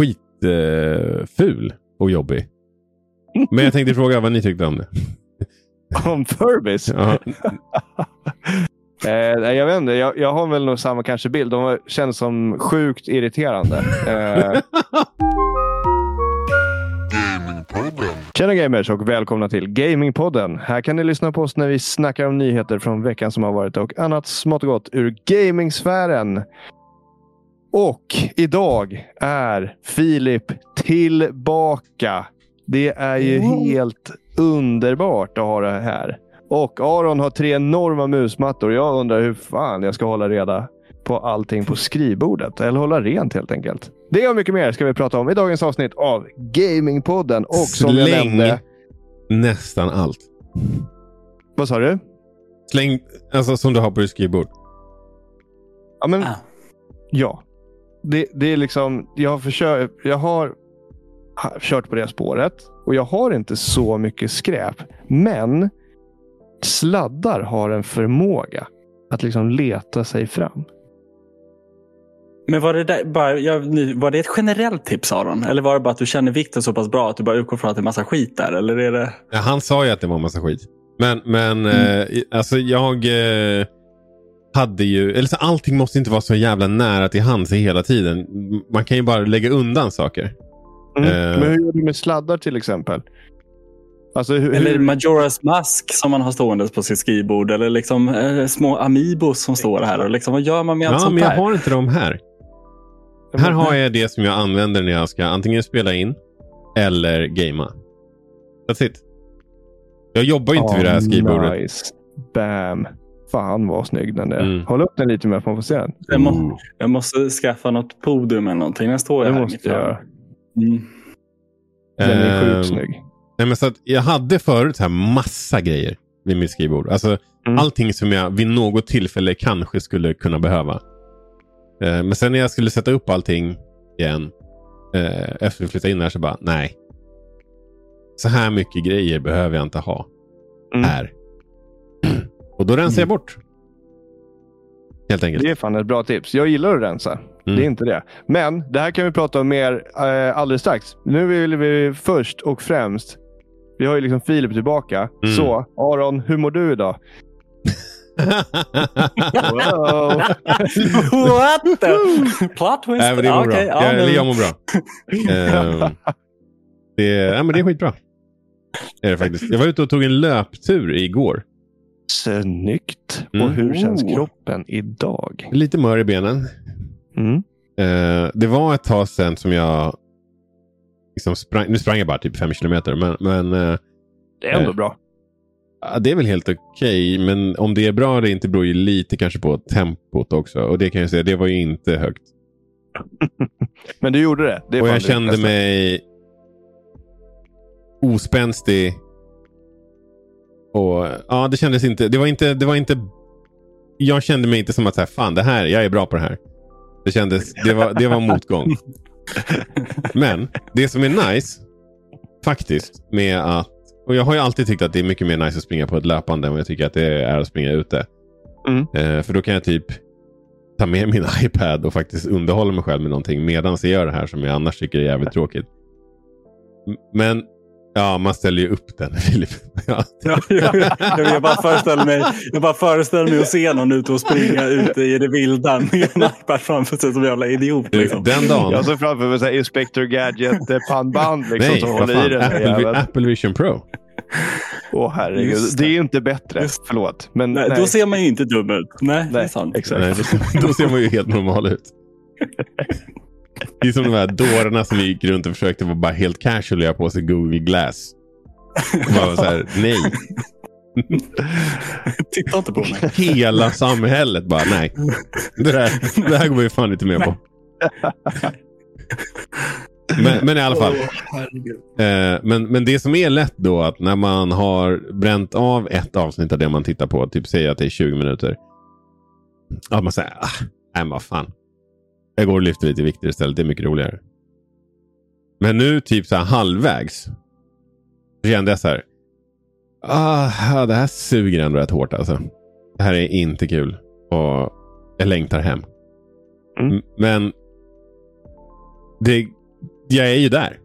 skitful och jobbig. Men jag tänkte fråga vad ni tyckte om det. Om Furbies? Ja. Eh, nej, jag vet inte, jag, jag har väl nog samma kanske bild. De var- känns som sjukt irriterande. Eh, Tjena gamers och välkomna till Gamingpodden. Här kan ni lyssna på oss när vi snackar om nyheter från veckan som har varit och annat smått och gott ur gamingsfären. Och idag är Filip tillbaka. Det är ju helt underbart att ha det här. Och Aron har tre enorma musmattor. Jag undrar hur fan jag ska hålla reda på allting på skrivbordet. Eller hålla rent helt enkelt. Det och mycket mer ska vi prata om i dagens avsnitt av Gamingpodden. Och som jag Släng nämnde... nästan allt. Vad sa du? Släng, alltså som du har på ditt skrivbord. Ja, men, Ah. ja. Det, det är liksom, jag har, försökt, jag har ha- kört på det spåret och jag har inte så mycket skräp. Men sladdar har en förmåga att liksom leta sig fram. Men var det, där, bara, jag, var det ett generellt tips Aron? Eller var det bara att du känner vikten så pass bra att du bara utgår från att det är massa skit där? Eller är det... Ja, han sa ju att det var massa skit. Men, men Mm. eh, alltså jag eh, hade ju, eller så allting måste inte vara så jävla nära till hands hela tiden. Man kan ju bara lägga undan saker. Mm. Eh. Men hur gör du med sladdar till exempel? Alltså, hur, Eller Majoras mask som man har stående på sitt skrivbord. Eller liksom eh, små Amiibos som står här. Och liksom, vad gör man med allt Ja, sånt men jag där? har inte dem här. Här har jag det som jag använder när jag ska antingen spela in eller gamea. That's it. Jag jobbar ju inte vid det här skrivbordet. Nice. Bam. Fan vad snygg den är. Mm. Håll upp den lite mer för att få se den. Jag, må, jag måste skaffa något podium eller någonting. Den står jag Det här måste jag. Mm. Den är Ehm, sjukt snygg. Nej, men så att jag hade förut så här massa grejer vid mitt skrivbord. Alltså, Mm. Allting som jag vid något tillfälle kanske skulle kunna behöva. Eh, men sen när jag skulle sätta upp allting igen. Eh, efter att flytta in här så bara, nej. Så här mycket grejer behöver jag inte ha Mm. här. Och då rensar jag bort. Helt enkelt. Det är fan ett bra tips. Jag gillar att rensa. Mm. Det är inte det. Men det här kan vi prata om mer eh, alldeles strax. Nu vill vi först och främst. Vi har ju liksom Filip tillbaka. Mm. Så Aron, hur mår du idag? Wow. What the? Plot twist? Nej, men det mår bra. Ja, jag, eller jag mår bra. Ehm, det, är- ja, men det är skitbra. Det är det faktiskt. Jag var ute och tog en löptur igår. Snyggt. Mm. Och hur känns Oh. kroppen idag? Lite mör i benen. Mm. Eh, det var ett tag sedan som jag liksom sprang. Nu sprang jag bara typ fem kilometer. Men, men eh, Det är ändå Eh. bra. det är väl helt okej. Men om det är bra eller inte beror ju lite kanske på tempot också. Och det kan jag säga, det var ju inte högt. Men du gjorde det. det och jag kände mig ospänstig. Och ja, det kändes inte. Det var inte. Det var inte. Jag kände mig inte som att så här, fan, det här, jag är bra på det här. Det kändes. Det var, det var motgång. Men det som är nice faktiskt med att. Och jag har ju alltid tyckt att det är mycket mer nice att springa på ett löpande än vad jag tycker att det är att springa ute. Mm. Eh, för då kan jag typ ta med min iPad och faktiskt underhålla mig själv med någonting medan jag gör det här som jag annars tycker är jävligt tråkigt. Men ja, man ställer ju upp den Filip. Ja. Ja, ja, ja. Jag, bara föreställer mig, jag bara föreställer mig att se någon ute och springa ute i det vilda med en iPad framför sig som en jävla idiot. Liksom. Den dagen. Jag såg framför mig så här Inspector Gadget eh, pannband liksom, Nej, som håller i den. Apple. Apple Vision Pro. Åh herregud. Just Det. det. är ju inte bättre. Just- Förlåt. Men Nej, nej. Då ser man ju inte dum ut. Nej, det är Nej, sant. exakt. Nej, då, då ser man ju helt normal ut. Det är som de här dårarna som gick runt och försökte vara bara helt casual och göra på sig Google Glass. Bara så här, nej. Titta inte på mig. Hela samhället bara, nej. Det, där, det här går vi fan inte med på. Men, men i alla fall. Eh, men, men det som är lätt då att när man har bränt av ett avsnitt av det man tittar på, typ säger att det är 20 minuter. Att man säger, ah, nej vad fan. Jag går och lyfter lite vikter istället, det är mycket roligare. Men nu typ så här halvvägs. Så kände jag så här. Ah, det här suger ändå rätt hårt alltså. Det här är inte kul. Och jag längtar hem. Mm. Men det jag är ju där.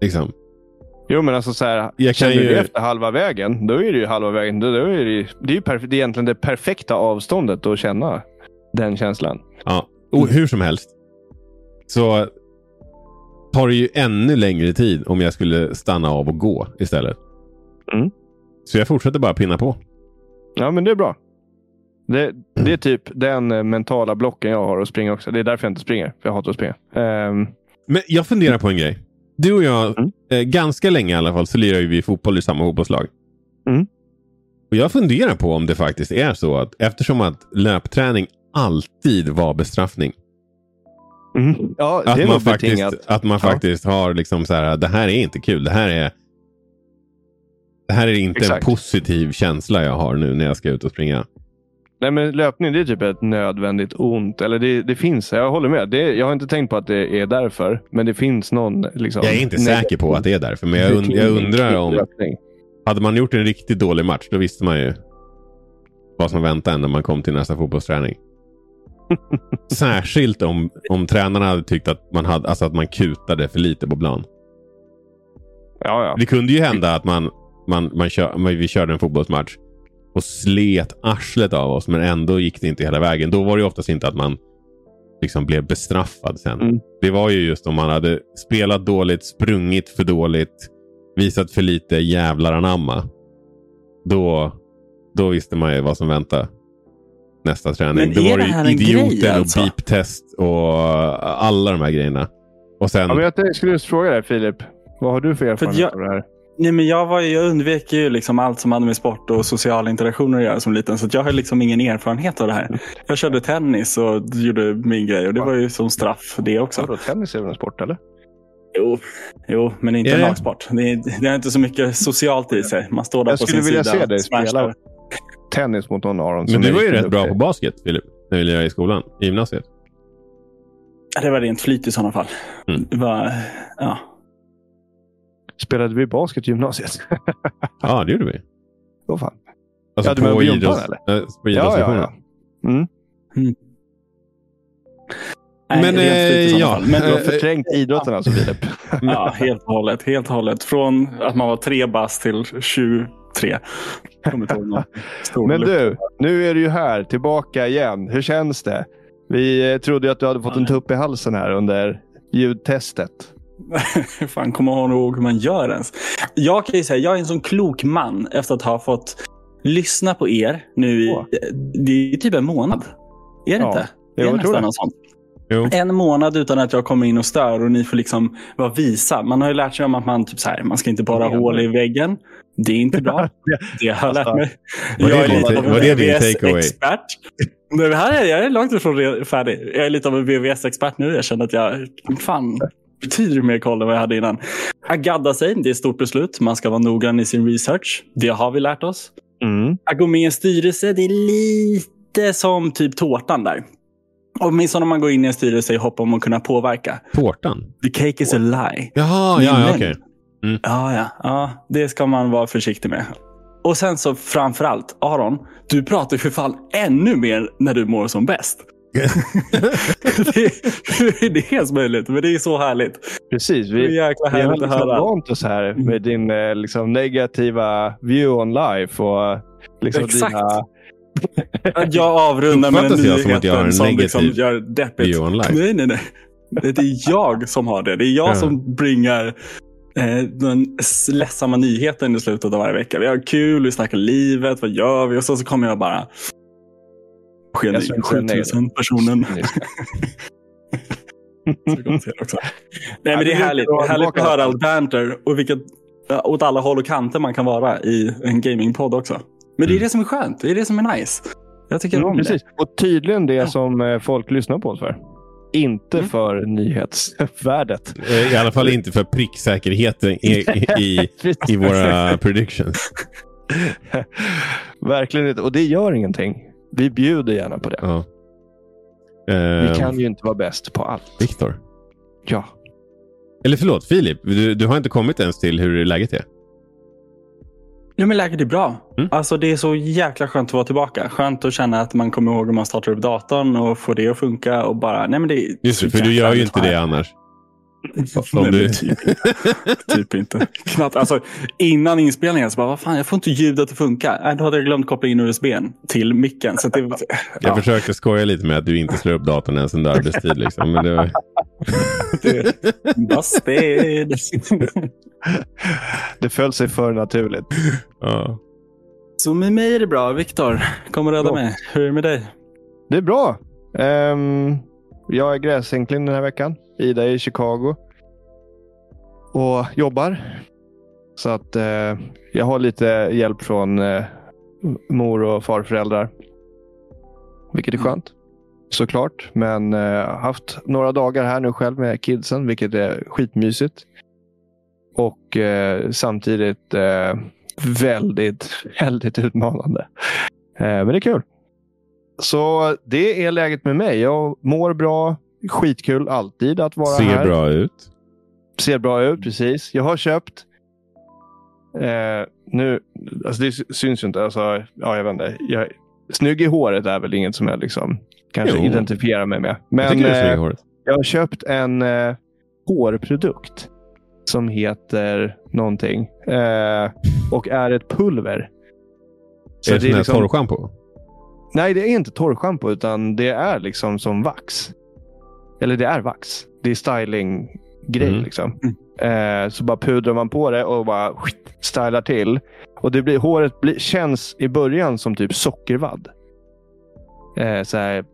Liksom. Jo, men alltså så här, Jag känner du ju- det efter halva vägen, då är det ju halva vägen. Då, då är det, ju- det är ju perf- det är egentligen det perfekta avståndet att känna den känslan. Ja. Och hur som helst. Så tar det ju ännu längre tid om jag skulle stanna av och gå istället. Mm. Så jag fortsätter bara pinna på. Ja, men det är bra. Det, det är typ den eh, mentala blocken jag har att springa också. Det är därför jag inte springer. För jag hatar att springa. Ehm, Men jag funderar på en grej. Du och jag, Mm. eh, ganska länge i alla fall, så lirar ju vi fotboll i samma fotbollslag. Mm. Och jag funderar på om det faktiskt är så att eftersom att löpträning alltid var bestraffning. Ja, det Att man faktiskt, betingat. att man Ja. faktiskt har liksom så här, det här är inte kul. Det här är det här är inte Exakt. en positiv känsla jag har nu när jag ska ut och springa. Nej, men löpning det är typ ett nödvändigt ont. Eller det, det finns, jag håller med. Det, jag har inte tänkt på att det är därför. Men det finns någon... Liksom, Jag är inte säker på att det är därför, men jag, und jag undrar om... Löpning. Hade man gjort en riktigt dålig match, då visste man ju vad som väntade en när man kom till nästa fotbollsträning. Särskilt om, om tränarna hade tyckt att man, hade, alltså att man kutade för lite på plan. Ja, ja. Det kunde ju hända att man, man, man kör, vi körde en fotbollsmatch och slet arslet av oss, men ändå gick det inte hela vägen. Då var det oftast inte att man liksom blev bestraffad sen. Mm. Det var ju just om man hade spelat dåligt, sprungit för dåligt, visat för lite jävlar anamma. Då, då visste man ju vad som väntade nästa träning. Men Då är var det här ju idioten grej, och alltså? beep-test och alla de här grejerna. Och sen, ja men jag skulle just fråga dig Filip. Vad har du för erfarenhet jag- av det här? Nej, men jag, var, ju- jag undvek ju liksom allt som hade med sport och sociala interaktioner att göra som liten. Så att jag har liksom ingen erfarenhet av det här. Jag körde tennis och gjorde min grej och det var ju som straff för det också. Vadå, tennis är väl en sport eller? Jo, jo men inte Är en det? lagsport. Det, är- det har inte så mycket socialt i sig. Man står där Jag på skulle sin vilja sida. se dig spela tennis mot någon Aron. men som du är var ju rätt bra på basket, Filip. När vi lirade i skolan, i gymnasiet. Ja, Det var rent flyt i sådana fall. Mm. Var, ja. Spelade vi basket i gymnasiet? Ja, det gjorde vi. Åh fan. Alltså Ja, du menar på, på gympan, idrotts, eller? eh, på Ja, ja, idrottslektionerna. ja. Mm. Nej, Men, rent flyt i eh, ja. fall. Men, Du har förträngt idrotten alltså Filip. ja, helt och hållet. Helt och hållet. Från att man var tre bast till 23. Stor Men du, nu är du ju här. Tillbaka igen. Hur känns det? Vi eh, trodde att du hade fått en tupp i halsen här under ljudtestet. Fan, kommer jag ihåg hur man gör ens. Jag kan ju säga, jag är en sån klok man efter att ha fått lyssna på er nu i, Åh. det är typ en månad. Är det Ja, inte? jo, det är jag tror nästan det. något sånt. Jo. En månad utan att jag kommer in och stör och ni får liksom vara visa. Man har ju lärt sig om att man typ så här, man ska inte borra Ja. hål i väggen. Det är inte bra. Det har jag lärt mig. var jag är lite av en? VVS-expert. Nej, men här är jag, är långt ifrån färdig. Jag är lite av en VVS-expert nu. Jag känner att jag fan betydligt mer koll än vad jag hade innan. Att gadda sig, det är ett stort beslut. Man ska vara noggrann i sin research. Det har vi lärt oss. Mm. Att gå med i en styrelse, det är lite som typ tårtan där. Åtminstone om man går in i en styrelse i hopp om att kunna påverka. Tårtan? The cake is a lie. Jaha, ja, ja okej. Ja, ja, ja, det ska man vara försiktig med. Och sen så framför allt, Aron, du pratar för fan ännu mer när du mår som bäst. det, är det ens möjligt? Men det är så härligt. Precis. Det är Vi, vi har att liksom höra. vant oss här med din eh, liksom, negativa view on life. Och, liksom, Exakt. Dina, jag avrundar med Uppfattas den jag som att jag har en nyheten som liksom gör deppigt. Nej, nej, nej. Det det är jag som har det. Det är jag Ja. som bringar eh, den ledsamma nyheten i slutet av varje vecka. Vi har kul, vi snackar livet, vad gör vi? Och så, så kommer jag bara... Är 7000 personen? Nej, men det är härligt. Det är härligt att höra all banter och vilket, åt alla håll och kanter man kan vara i en gamingpodd också. Men det är Mm. det som är skönt. Det är det som är nice. Jag tycker Mm, om precis. Och tydligen det Ja. som eh, folk lyssnar på oss för. Inte Mm. för nyhetsvärdet. Eh, I alla fall inte för pricksäkerheten i, i, i våra predictions. Verkligen inte. Och det gör ingenting. Vi bjuder gärna på det. Ja. Vi Eh, kan ju inte vara bäst på allt. Viktor. Ja. Eller förlåt, Filip. Du, du har inte kommit ens till hur läget är. Ja, men läget är bra. Mm. Alltså, det är så jäkla skönt att vara tillbaka. Skönt att känna att man kommer ihåg hur man startar upp datorn och får det att funka. Och bara, nej, men det är Just det, för du gör ju inte det annars. Om Nej, typ, typ inte. Knappt. Alltså, innan inspelningen så bara, vad fan, jag får inte ljudet att funka. Nej, då hade jag glömt koppla in USBn till micken. Så det, Jag ja, försökte skoja lite med att du inte slår upp datorn ens under arbetstid. Liksom. Men det var... busted. Det föll sig för naturligt. ja. Så med mig är det bra. Viktor, kom och rädda mig. Hur är det med dig? Det är bra. Ehm, jag är gräsänkling den här veckan. Ida är i Chicago. Och jobbar. Så att eh, jag har lite hjälp från eh, mor och farföräldrar. Vilket är Mm. skönt. Såklart. Men eh, haft några dagar här nu själv med kidsen. Vilket är skitmysigt. Och eh, samtidigt eh, väldigt, väldigt utmanande. Eh, men det är kul. Så det är läget med mig. Jag mår bra. Skitkul alltid att vara Ser här. bra ut. Ser bra ut, precis. Jag har köpt. Eh, nu, alltså det syns ju inte. Alltså, ja, jag vet inte. Jag, snygg i håret är väl inget som jag liksom, kanske Jo. identifierar mig med. jag Men i eh, jag har köpt en eh, hårprodukt som heter någonting. Eh, och är ett pulver. Så är det, det är liksom- torrschampo? Nej, det är inte torrschampo utan det är liksom som vax. Eller det är vax. Det är stylinggrej Mm. liksom. Eh, så bara pudrar man på det och bara skit, stylar till. Och det blir, håret blir, känns i början som typ sockervadd. Eh, så här,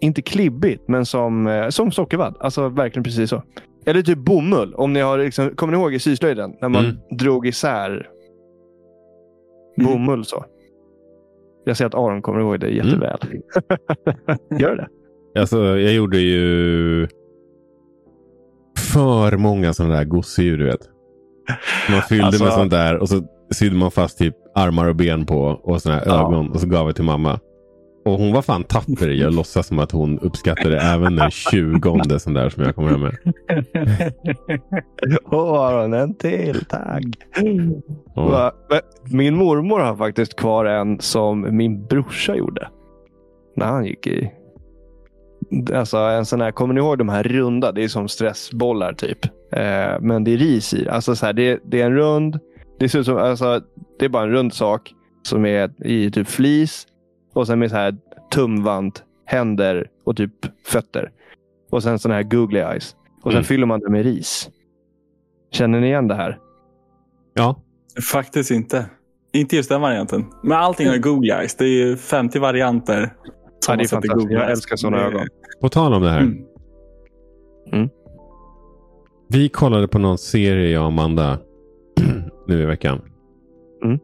inte klibbigt, men som, eh, som sockervadd. Alltså verkligen precis så. Eller typ bomull. Om ni har liksom, kommer ni ihåg i syslöjden? När man Mm. drog isär Mm. bomull så. Jag ser att Aron kommer ihåg det jätteväl. Gör det? Alltså, jag gjorde ju för många sådana där gosedjur, du vet. Man fyllde Alltså- med sånt där och så sydde man fast typ armar och ben på och såna här Ja. ögon och så gav jag till mamma. Och hon var fan tapper. Jag låtsas som att hon uppskattade även den tjugonde sån där som jag kommer hem med. Åh Aron, en till. Tack. Men Min mormor har faktiskt kvar en som min brorsa gjorde. När han gick i... Alltså en sån här, kommer ni ihåg de här runda? Det är som stressbollar typ. Eh, men det är ris i. Alltså så här, det, det är en rund. Det ser ut som, alltså, det är bara en rund sak som är i typ flis. Och sen med så här tumvant, händer och typ fötter. Och sen såna här googly eyes. Och sen Mm. fyller man det med ris. Känner ni igen det här? ja, Faktiskt inte. Inte just den varianten. Men allting har Google Eyes. Det är ju 50 varianter. Ja, det är fantastiskt. Jag älskar såna Det- ögon. på tal om det här. Mm. Vi kollade på någon serie, jag och Amanda, nu i veckan. Mm.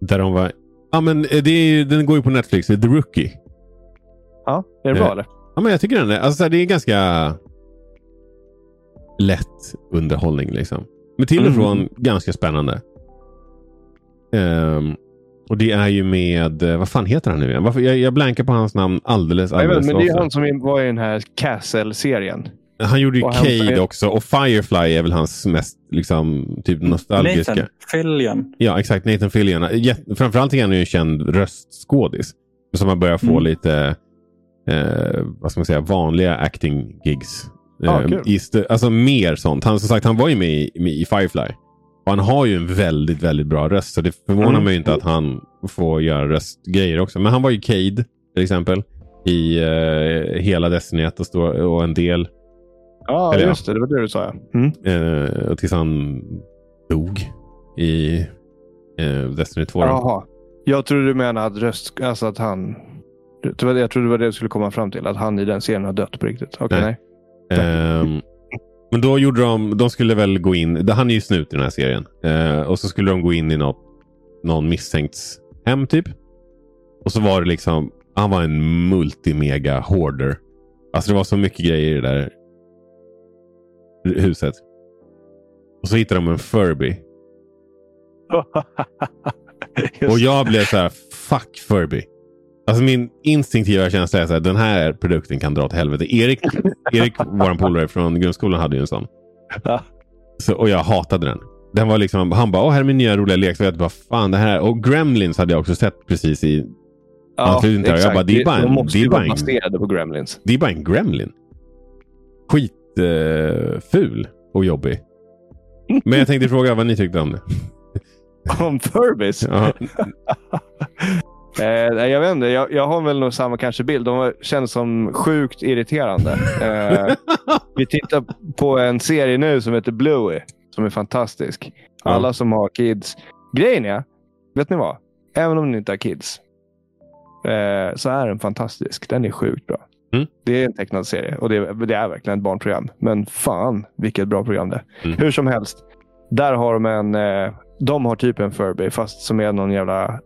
Där de var... Ja, men eh, det är, den går ju på Netflix. Det är The Rookie. Ja, är det bra Eh, eller? Ja, men jag tycker den är, alltså, det är ganska lätt underhållning. Liksom. Men till och Mm. från ganska spännande. Ehm, och det är ju med, eh, vad fan heter han nu igen? Varför, jag, jag blankar på hans namn alldeles, alldeles men det är han som var i den här Castle-serien. Han gjorde ju och han- Cade också och Firefly är väl hans mest liksom, typ nostalgiska. Nathan Fillion. Ja, exakt. Nathan Fillion. Framförallt är han ju en känd röstskådis. Som har börjat få Mm. lite eh, vad ska man säga, vanliga acting gigs. Ja, Eh, stö- alltså mer sånt. Han, som sagt, han var ju med i, med i Firefly. Och han har ju en väldigt, väldigt bra röst. Så det förvånar Mm. mig inte att han får göra röstgrejer också. Men han var ju Cade till exempel. I eh, hela Destiny 1 och, stå- och en del. Ja, Eller just det. Det var det du sa. Ja. Mm. Eh, tills han dog i eh, Destiny 2. då. Jaha. Jag trodde du menade att röst... Alltså att han... Jag trodde det var det du skulle komma fram till. Att han i den serien har dött på riktigt. Okej, Nej. nej. Ehm, men då gjorde de, de skulle väl gå in, han är ju snut i den här serien. Eh, och så skulle de gå in i något, någon misstänkts hem typ. Och så var det liksom, han var en multimega hoarder. Alltså det var så mycket grejer i det där huset. Och så hittade de en Furby. Och jag blev så här, fuck Furby. Alltså min instinktiva känsla är här, den här produkten kan dra åt helvete. Erik, Erik vår polare från grundskolan, hade ju en sån. Ja. Så, och jag hatade den. Den var liksom, han bara, åh här är min nya roliga lek. Så jag bara, fan det här. Och Gremlins hade jag också sett precis i. till det. Jag bara, det är bara en- De måste ju vara en- baserade på Gremlins. Det är bara en Gremlin. Skit eh, och jobbig. Men jag tänkte fråga vad ni tyckte om det. Om Furbies? Ja. Eh, jag vet inte, jag, jag har väl nog samma kanske bild. De känns som sjukt irriterande. Eh, vi tittar på en serie nu som heter Bluey, som är fantastisk. Alla som har kids. Grejen är, vet ni vad? Även om ni inte har kids, eh, så är den fantastisk. Den är sjukt bra. Mm. Det är en tecknad serie och det, är- det är verkligen ett barnprogram. Men fan vilket bra program det är. Mm. Hur som helst. Där har de en, eh, de har typ en Furby fast som är någon jävla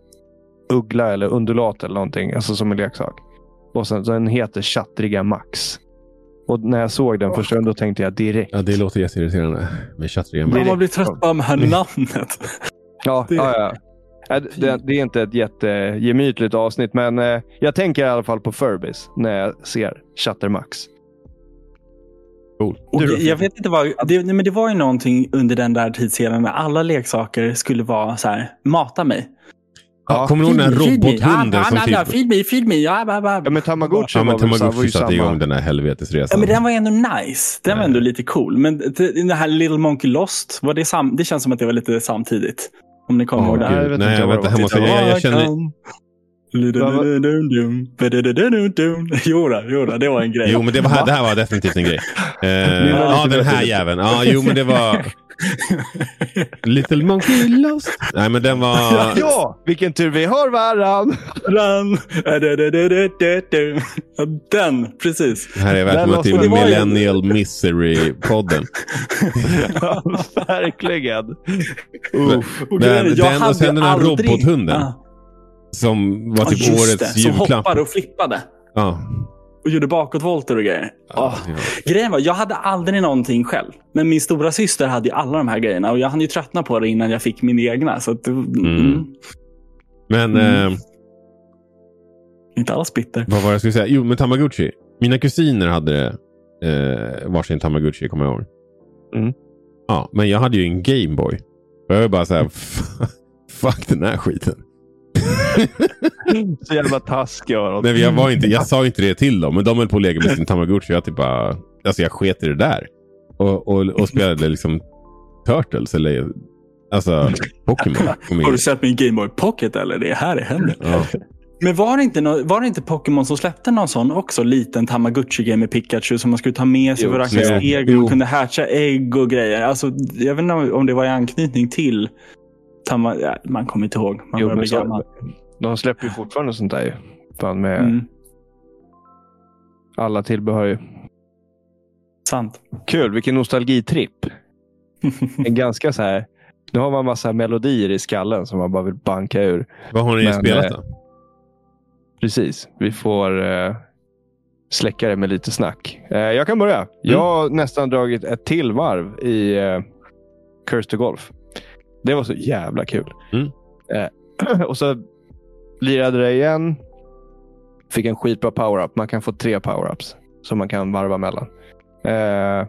uggla eller undulat eller någonting. Alltså som en leksak. Och sen, så den heter Chattriga Max. Och när jag såg den första gången då tänkte jag direkt. ja, det låter jätteirriterande med chattringen. Man blir trött på det här namnet. Ja, Det- ja, ja. Äh, Det, det är inte ett jättegemytligt avsnitt, men eh, jag tänker i alla fall på Furbies när jag ser Chattermax. Cool. Och Du jag vet inte vad, det, nej, men det var ju någonting under den där tidsserien när alla leksaker skulle vara så här, mata mig. Ja, kommer du ihåg den robothunden som Ja, typ... feed me, feed me. Ja, ba, ba. Ja, men Tamagotchi Ja, men Tamagotchi satte samma. igång den här helvetesresan. Ja, men den var ändå nice. Den var ändå lite cool. Men det det här Little Monkey Lost, var det, sam, det känns som att det var lite samtidigt. Om ni kommer Åh, ihåg det. Nej, jag vet Nej, inte jag vet. Jag, måste, jag, jag känner... Jo, då, jo då, det var en grej. Jo, men det, var, det här var definitivt en grej. Eh, ja, den här jäveln. Ja, jo, men det var... Little Monkey Lost. Nej, men den var... Ja, vilken tur vi har varann! Run. Ja, Den, precis. Här är välkomna till det Millennial Misery-podden. Ja, Verkligen. Uff. Och Den- jag den och hade sen den här aldrig- robothunden. Ja. Som var Ja, typ just årets det. Som julklapp. hoppade och flippade. Ja. Och gjorde bakåtvolter och grejer. Ja, Ja. Grejen var, jag hade aldrig någonting själv. Men min stora syster hade ju alla de här grejerna. Och jag hann ju tröttna på det innan jag fick min egna. Så att, det- mm. Men Mm. eh, Inte alls bitter. vad var jag skulle säga? Jo, men Tamagotchi. Mina kusiner hade eh, varsin Tamagotchi, kommer jag ihåg. Mm. Ja, men jag hade ju en Gameboy. Och jag var bara så här, fuck den här skiten. Så jävla taskig var de. Nej, men jag, var inte, jag sa inte det till dem, men de höll på att lägga med sin Tamagotchi. Jag, typ bara, alltså jag sket i det där. Och, och, och spelade liksom Turtles eller alltså Pokémon. Har du sett min Game Boy Pocket eller? Det är här det händer. Ja. Men var det, inte var det inte Pokémon som släppte någon sån också? Liten Tamagotchi-game med Pikachu som man skulle ta med sig Jo, för att jo, steg. Man kunde hatcha ägg och grejer. Alltså, jag vet inte om det var i anknytning till Tama... Ja, man kommer inte ihåg. Man Jo, bli så- gammal. De släpper ju fortfarande sånt där ju. Fan med Mm, alla tillbehör ju. sant. Kul, vilken nostalgitripp. En ganska så här. Nu har man massa melodier i skallen som man bara vill banka ur. Vad har ni Men, spelat eh, då? Precis. Vi får eh, släcka det med lite snack. Eh, jag kan börja. Jag har nästan dragit ett till varv i eh, Curse to Golf. Det var så jävla kul. Mm. Eh, och så lirade det igen. Fick en skitbra power-up. Man kan få tre power-ups som man kan varva mellan. Eh,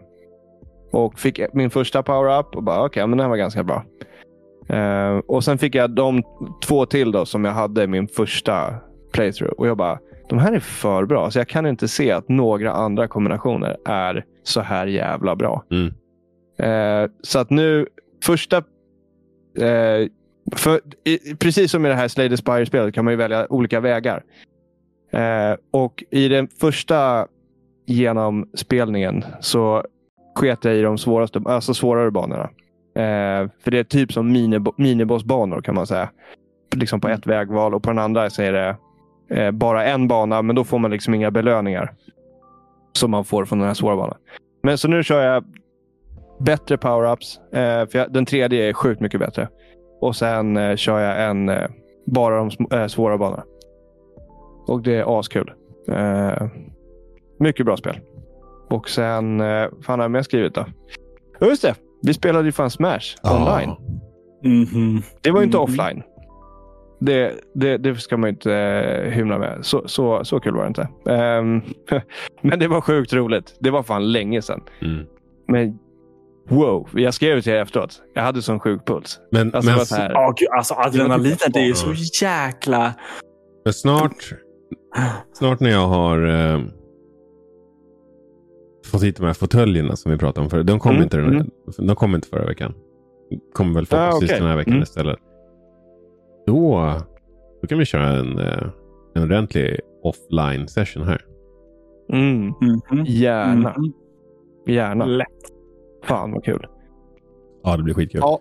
och fick min första power-up och bara okej, men den var ganska bra. Eh, och sen fick jag de två till då som jag hade i min första playthrough. Och jag bara, de här är för bra. Så jag kan inte se att några andra kombinationer är så här jävla bra. Mm. Eh, så att nu, första... Eh, för, i, precis som i det här Slay Spire-spelet kan man ju välja olika vägar. Eh, och i den första genomspelningen så sket jag i de svåraste, alltså svårare banorna. Eh, för det är typ som minibossbanor kan man säga. Liksom på ett vägval och på den andra så är det eh, bara en bana, men då får man liksom inga belöningar. Som man får från den här svåra banan. Men så nu kör jag bättre power-ups. Eh, för jag, den tredje är sjukt mycket bättre. Och sen eh, kör jag en eh, bara de sm- eh, svåra banorna. Och det är askul. Eh, mycket bra spel. Och sen, eh, fan har jag mer skrivit då? Just det, vi spelade ju fan Smash online. Mhm. Det var ju inte Mhm. offline. Det, det, det ska man ju inte eh, hymla med. Så, så, så kul var det inte. Ehm, men det var sjukt roligt. Det var fan länge sedan. Mm. Men wow, jag skrev till er efteråt. Jag hade sån sjuk puls. Men, Alltså, men, så här, Ja, gud, alltså adrenalinet det är ju så jäkla... men snart, snart när jag har... Eh, fått hit de här fåtöljerna som vi pratade om förut. De kom, Mm, inte, den här, de kom inte förra veckan. De kommer väl förhoppningsvis Ah, okej. den här veckan Mm. istället. Då, då kan vi köra en, eh, en ordentlig offline session här. Mm. Mhm. Gärna. Mhm. Gärna. Lätt. Fan vad kul. Ja, det blir skitkul. Ja.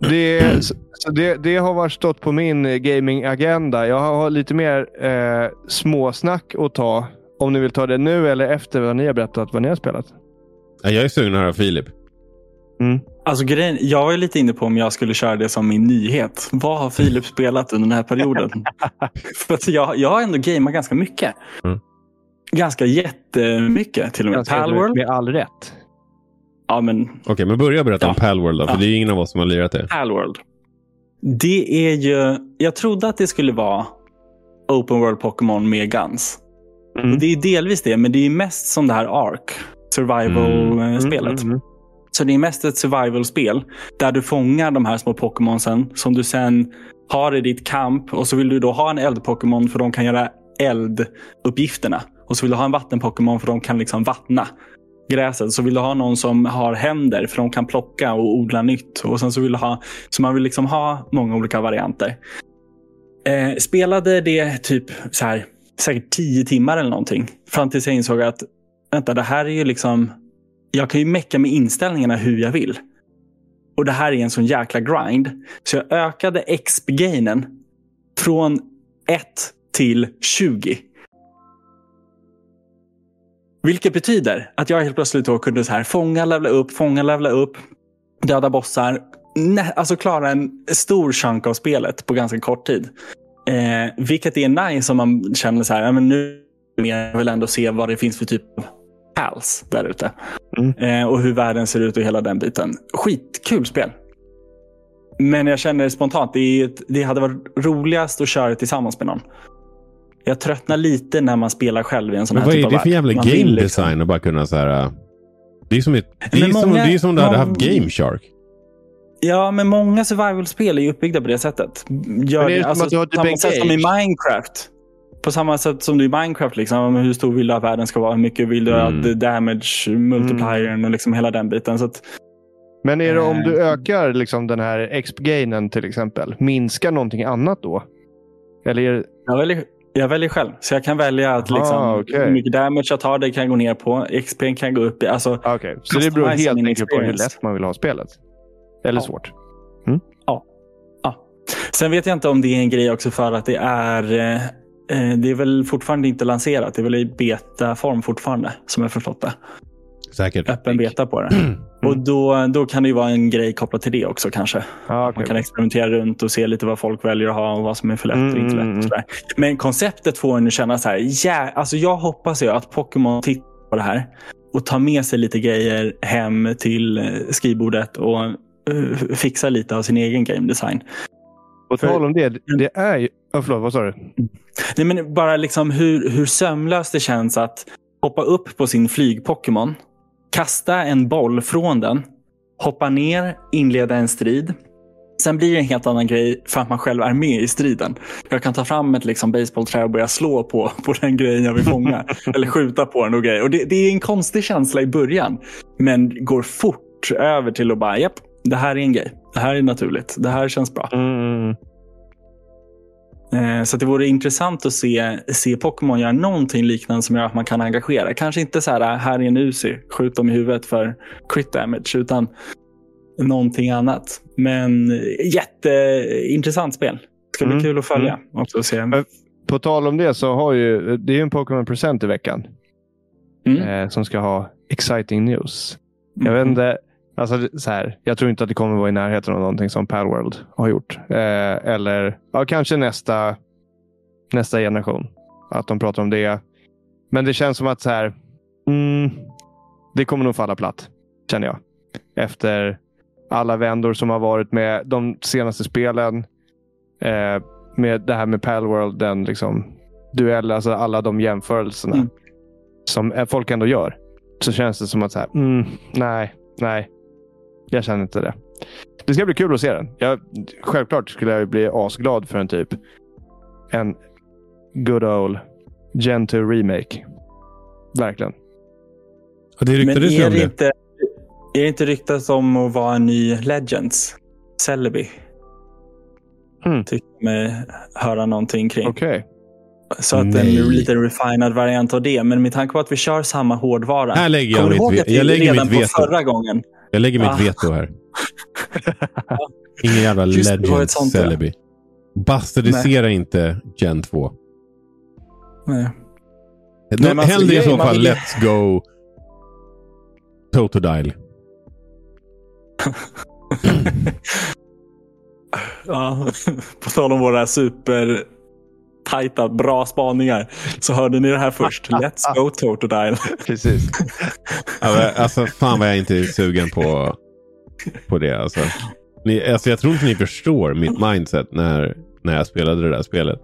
Det, så det, det har varit stått på min gaming-agenda. Jag har lite mer eh, småsnack att ta. Om ni vill ta det nu eller efter vad ni har berättat vad ni har spelat. Ja, jag är sugen att höra Filip. Mm. Alltså grejen, jag var ju lite inne på om jag skulle köra det som min nyhet. Vad har Filip spelat under den här perioden? För att jag, jag har ändå gameat ganska mycket. Mm. Ganska jättemycket till och med. Palworld. Med all rätt. Ja, men Okej, men börja berätta om Ja. Palworld då. För Ja. det är ingen av oss som har lirat det. Palworld. Det är ju... Jag trodde att det skulle vara Open World Pokémon med Guns. Mm. Och det är delvis det, men det är mest som det här Ark. Survival-spelet. Mm, mm, mm. Så det är mest ett survival-spel där du fångar de här små Pokémonsen som du sen har i ditt kamp och så vill du då ha en eld-Pokémon för de kan göra elduppgifterna. Och så vill du ha en vatten-Pokémon för de kan liksom vattna gräset. Så vill du ha någon som har händer för de kan plocka och odla nytt. Och sen så vill du ha, så man vill liksom ha många olika varianter. Eh, spelade det typ så här, säkert tio timmar eller någonting. Fram tills jag insåg att vänta, det här är ju liksom jag kan ju mecka med inställningarna hur jag vill. Och det här är en sån jäkla grind. Så jag ökade XP-gainen från 1 till 20. Vilket betyder att jag helt plötsligt då kunde så här fånga, levla upp, fånga, levla upp, döda bossar. Nä, alltså klara en stor chunk av spelet på ganska kort tid. Eh, vilket är nice om man känner så här, ja, men nu vill jag väl ändå se vad det finns för typ av pals där ute. Mm. Eh, och hur världen ser ut och hela den biten. Skitkul spel. Men jag känner spontant, det, ett, det hade varit roligast att köra tillsammans med någon. Jag tröttnar lite när man spelar själv i en sån Men här vad typ är av det för jävla Man game vill design liksom- att bara kunna så här... äh, Det är som, ett, det är Men som, många- det är som om du hade haft Game Shark. Ja, men många survival-spel är ju uppbyggda på det sättet. Gör Men är det det, som alltså, att du har typ samma en sätt som i? Minecraft. På samma sätt som du i Minecraft. Liksom, hur stor vill du att världen ska vara? Hur mycket vill du Mm. att damage multipliern och liksom hela den biten. Så att, Men är det om du Eh. ökar liksom den här XP-gainen till exempel, minskar någonting annat då? Eller är det... Jag väljer, jag väljer själv. Så jag kan välja att Ah, liksom, okej. hur mycket damage jag tar, det kan jag gå ner på. XP kan gå upp i. Alltså, ah, okej. Så det beror helt min enkelt på hur lätt man vill ha spelet? Eller Ja. svårt? Sen vet jag inte om det är en grej också för att det är eh, eh, det är väl fortfarande inte lanserat. Det är väl i betaform fortfarande som jag förstått det. Säkert. Öppen beta på det. Mm. Och då, då kan det ju vara en grej kopplat till det också kanske. Ah, Man okej. kan experimentera runt och se lite vad folk väljer att ha och vad som är för lätt och inte Mm, mm, lätt. Och sådär. Men konceptet får en att känna så här. Ja, alltså jag hoppas ju att Pokémon tittar på det här och tar med sig lite grejer hem till eh, skrivbordet och eh, fixar lite av sin egen game design. På tal om det, det är ju... Oh, förlåt, vad sa du? Nej, men bara liksom hur, hur sömlöst det känns att hoppa upp på sin flyg-Pokémon, kasta en boll från den, hoppa ner, inleda en strid. Sen blir det en helt annan grej för att man själv är med i striden. Jag kan ta fram ett liksom baseballträ och börja slå på, på den grejen jag vill fånga. eller skjuta på den och grejer. Och det, det är en konstig känsla i början. Men går fort över till att bara, japp, det här är en grej. Det här är naturligt. Det här känns bra. Mm. Eh, Så att det vore intressant att se, se Pokémon göra någonting liknande som gör att man kan engagera. Kanske inte så här, här är en Uzi, skjut dem i huvudet för crit damage, utan någonting annat. Men jätteintressant spel. Ska bli Mm, kul att följa också. Och se. På tal om det så har ju... Det är ju en Pokémon Present i veckan. Mm. Eh, som ska ha exciting news. Jag vet inte. Alltså, så här, jag tror inte att det kommer vara i närheten av någonting som Palworld har gjort. Eh, eller ja, kanske nästa, nästa generation. Att de pratar om det. Men det känns som att så här, mm, det kommer nog falla platt. Känner jag. Efter alla vändor som har varit med de senaste spelen. Eh, med det här med Palworld, den liksom duell, alltså alla de jämförelserna. Mm. Som eh, folk ändå gör. Så känns det som att så här, mm, nej, nej. Jag känner inte det. Det ska bli kul att se den. Jag, självklart skulle jag bli asglad för en typ en good old Gen 2 remake. Verkligen. Ja, det Men ryktades ju är det, det. inte, är det inte ryktat om att vara en ny Legends? Celebi. Mm. Tycker jag mig höra någonting kring. Okej. Så att Nej. en lite refinad variant av det. Men med tanke på att vi kör samma hårdvara. Här lägger jag Kommer du ihåg mitt, att vi jag lägger redan mitt på veto. förra gången? Jag lägger mitt Ah. veto här. Ingen jävla Just ja. Celebi. Bastardisera inte Gen 2. Nej. Nej, men alltså, Hellre i så fall vill Let's Go Totodile. Ja, på tal om våra super tajta, bra spaningar. Så hörde ni det här först. Let's go Totodile. Precis. Alltså, fan vad jag inte är sugen på, på det. Alltså. Ni, alltså, jag tror inte ni förstår mitt mindset när, när jag spelade det där spelet.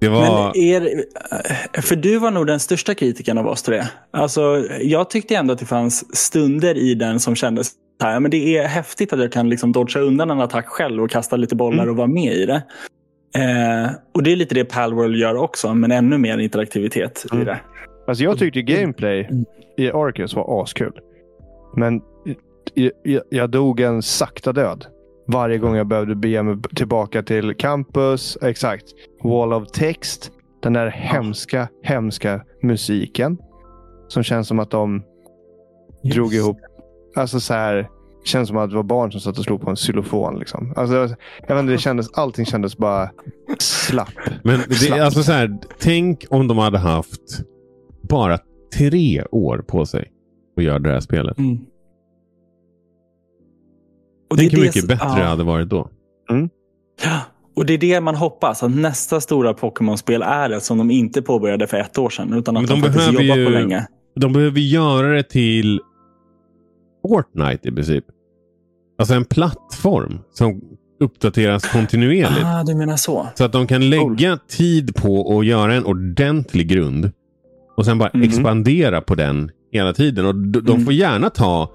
Det var... Men är, för du var nog den största kritiken av oss tre. Alltså, jag tyckte ändå att det fanns stunder i den som kändes här, men det är häftigt att jag kan liksom dodga undan en attack själv och kasta lite bollar Mm. och vara med i det. Eh, och det är lite det Palworld gör också, men ännu mer interaktivitet i Mm. det. Alltså jag tyckte gameplay Mm. i Arceus var askul. Men jag, jag, dog en sakta död. Varje gång jag behövde bege mig tillbaka till campus. Exakt. Wall of text. Den där hemska, hemska musiken. Som känns som att de drog ihop. Alltså så här. Känns som att det var barn som satt och slog på en xylofon. Liksom. Alltså, jag vet inte, det kändes, allting kändes bara slapp. Men det, Snabbt. alltså så här, tänk om de hade haft bara tre år på sig att göra det här spelet. Mm. Och Tänk det hur mycket det- bättre ja. det hade varit då. Ja, Och det är det man hoppas, att nästa stora Pokémon-spel är det som de inte påbörjade för ett år sedan. Utan att Men de, de faktiskt behöver jobbar ju- på länge. De behöver göra det till Fortnite i princip. Alltså en plattform som uppdateras kontinuerligt. Ah, du menar så. Så att de kan lägga tid på att göra en ordentlig grund. Och sen bara Mhm. expandera på den hela tiden. Och de Mm. får gärna ta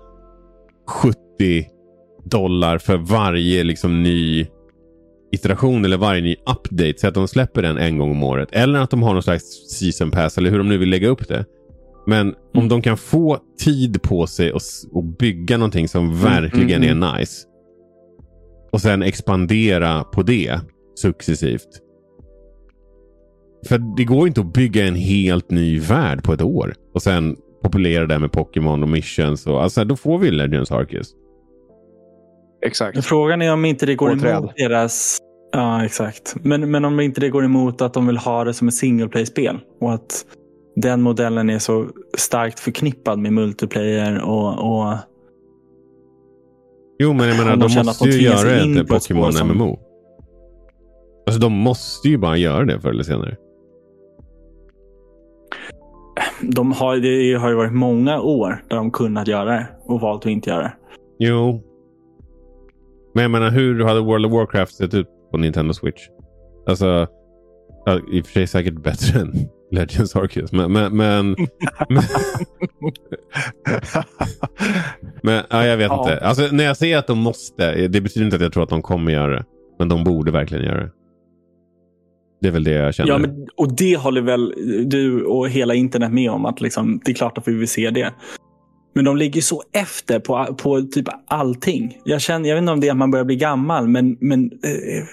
70 dollar för varje liksom ny iteration eller varje ny update. Så att de släpper den en gång om året. Eller att de har någon slags season pass eller hur de nu vill lägga upp det. Men om Mm. de kan få tid på sig och, och bygga någonting som verkligen mm, är nice. Och sen expandera på det successivt. För det går inte att bygga en helt ny värld på ett år. Och sen populera det med Pokémon och missions. Och, alltså, då får vi Legends Arceus. Exakt. Men Frågan är om inte det går emot deras... Ja, exakt. Men, men om inte det går emot att de vill ha det som ett single play-spel. Och att den modellen är så starkt förknippad med multiplayer och, och Jo, men jag menar, de måste ju göra ett Pokémon som- MMO. Alltså de måste ju bara göra det förr eller senare. de har, det har ju varit många år där de kunnat göra det och valt att inte göra det. Jo. Men jag menar, hur hade World of Warcraft sett ut på Nintendo Switch? Alltså, i och för sig säkert bättre än Legends Arceus. Men, men, men, men, men ja, jag vet Ja. inte. Alltså, när jag säger att de måste, det betyder inte att jag tror att de kommer göra det. Men de borde verkligen göra det. Det är väl det jag känner. Ja, men, och det håller väl du och hela internet med om. att liksom, Det är klart att vi vill se det. Men de ligger så efter på, på typ allting. Jag, känner, jag vet inte om det är att man börjar bli gammal, men, men eh,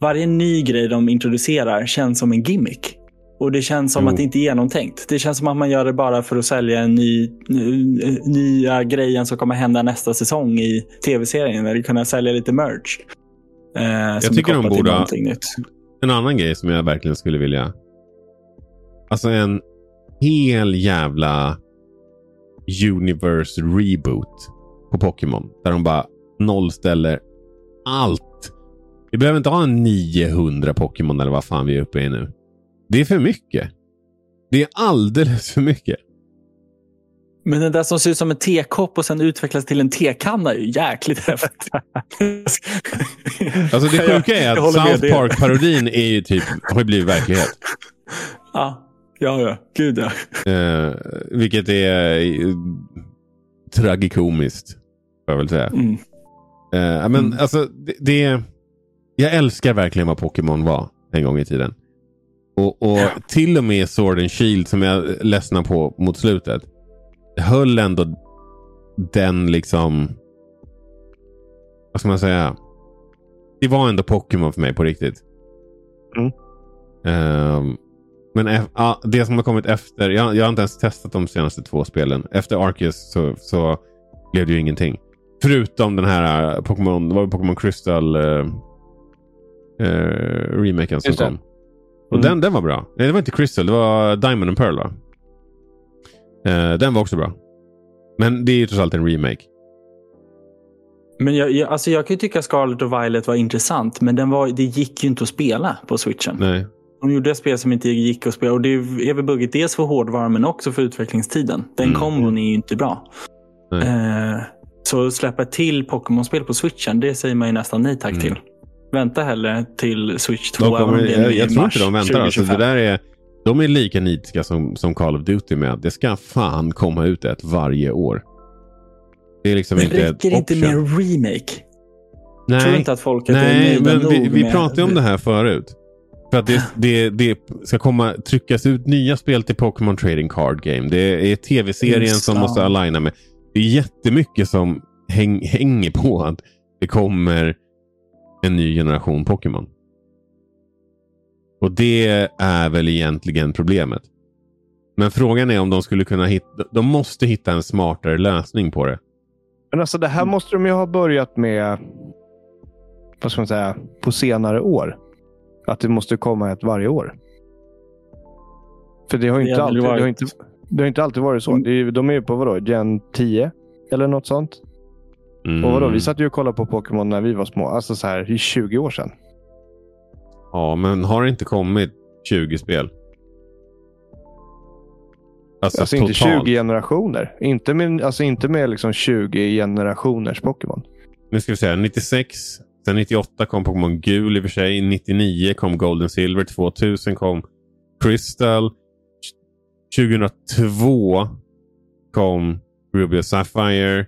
varje ny grej de introducerar känns som en gimmick. Och det känns som Jo. att det inte är genomtänkt. Det känns som att man gör det bara för att sälja en ny, ny, nya grejen som kommer hända nästa säsong i tv-serien. Eller kunna sälja lite merch. Eh, är tycker de borde ha-. En annan grej som jag verkligen skulle vilja. Alltså en hel jävla universe reboot på Pokémon. Där de bara nollställer allt. Vi behöver inte ha en 900 Pokémon eller vad fan vi är uppe i nu. Det är för mycket. Det är alldeles för mycket. Men den där som ser ut som en tekopp och sen utvecklas till en tekanna är ju jäkligt häftigt. Alltså det sjuka är att South. Park-parodin är ju typ, har blivit verklighet. Ja, ja, ja. Gud ja. Eh, vilket är eh, tragikomiskt. Får jag väl säga. Mm. Eh, men Mm. alltså, det, det... Jag älskar verkligen vad Pokémon var en gång i tiden. Och, och till och med Sword and Shield som jag ledsnade på mot slutet. Höll ändå den liksom... Vad ska man säga? Det var ändå Pokémon för mig på riktigt. Mm. Um, men ja, det som har kommit efter. Jag, jag har inte ens testat de senaste två spelen. Efter Arceus så, så blev det ju ingenting. Förutom den här eh, Pokémon, det var Pokémon Crystal uh, uh, remaken som Just kom. Och Mm. den, den var bra. Nej, det var inte Crystal. Det var Diamond and Pearl va? Eh, den var också bra. Men det är ju trots allt en remake. Men jag, jag, alltså jag kan ju tycka Scarlet och Violet var intressant, men den var, det gick ju inte att spela på switchen. Nej. De gjorde ett spel som inte gick att spela och det är väl bugget dels för hårdvaran men också för utvecklingstiden. Den Mm. kombon är ju inte bra. Eh, så släppa till Pokémon-spel på switchen, det säger man ju nästan nej tack Mm. till. Vänta hellre till Switch 2. De även om kommer, är jag, i jag tror inte de väntar. Alltså, det 2025. där är, de är lika nitiska som, som Call of Duty med att det ska fan komma ut ett varje år. Det är liksom inte ett räcker inte med en remake? Nej, Tror inte att folket är Nej, nöjda men vi, vi med- pratade ju om det här förut. För att det, det, det ska komma tryckas ut nya spel till Pokémon Trading Card Game. Det är tv-serien som måste aligna med. Det är jättemycket som häng, hänger på att det kommer en ny generation Pokémon. Och det är väl egentligen problemet. Men frågan är om de skulle kunna hitta... De måste hitta en smartare lösning på det. Men alltså det här måste de ju ha börjat med vad ska man säga, på senare år. Att det måste komma ett varje år. För det har ju inte, alltid, det har varit- inte, det har inte alltid varit så. Är, de är ju på vadå, Gen 10? Eller något sånt. Mm. Och vadå, vi satt ju och kollade på Pokémon när vi var små. Alltså så här i 20 år sedan. Ja, men har det inte kommit 20 spel? Alltså, Alltså inte totalt. 20 generationer. Inte med, alltså inte med liksom 20 generationers Pokémon. Nu ska vi säga 96. Sen 98 kom Pokémon Gul i och för sig. 99 kom Golden Silver. 2000 kom Crystal. 2002 kom Ruby och Sapphire.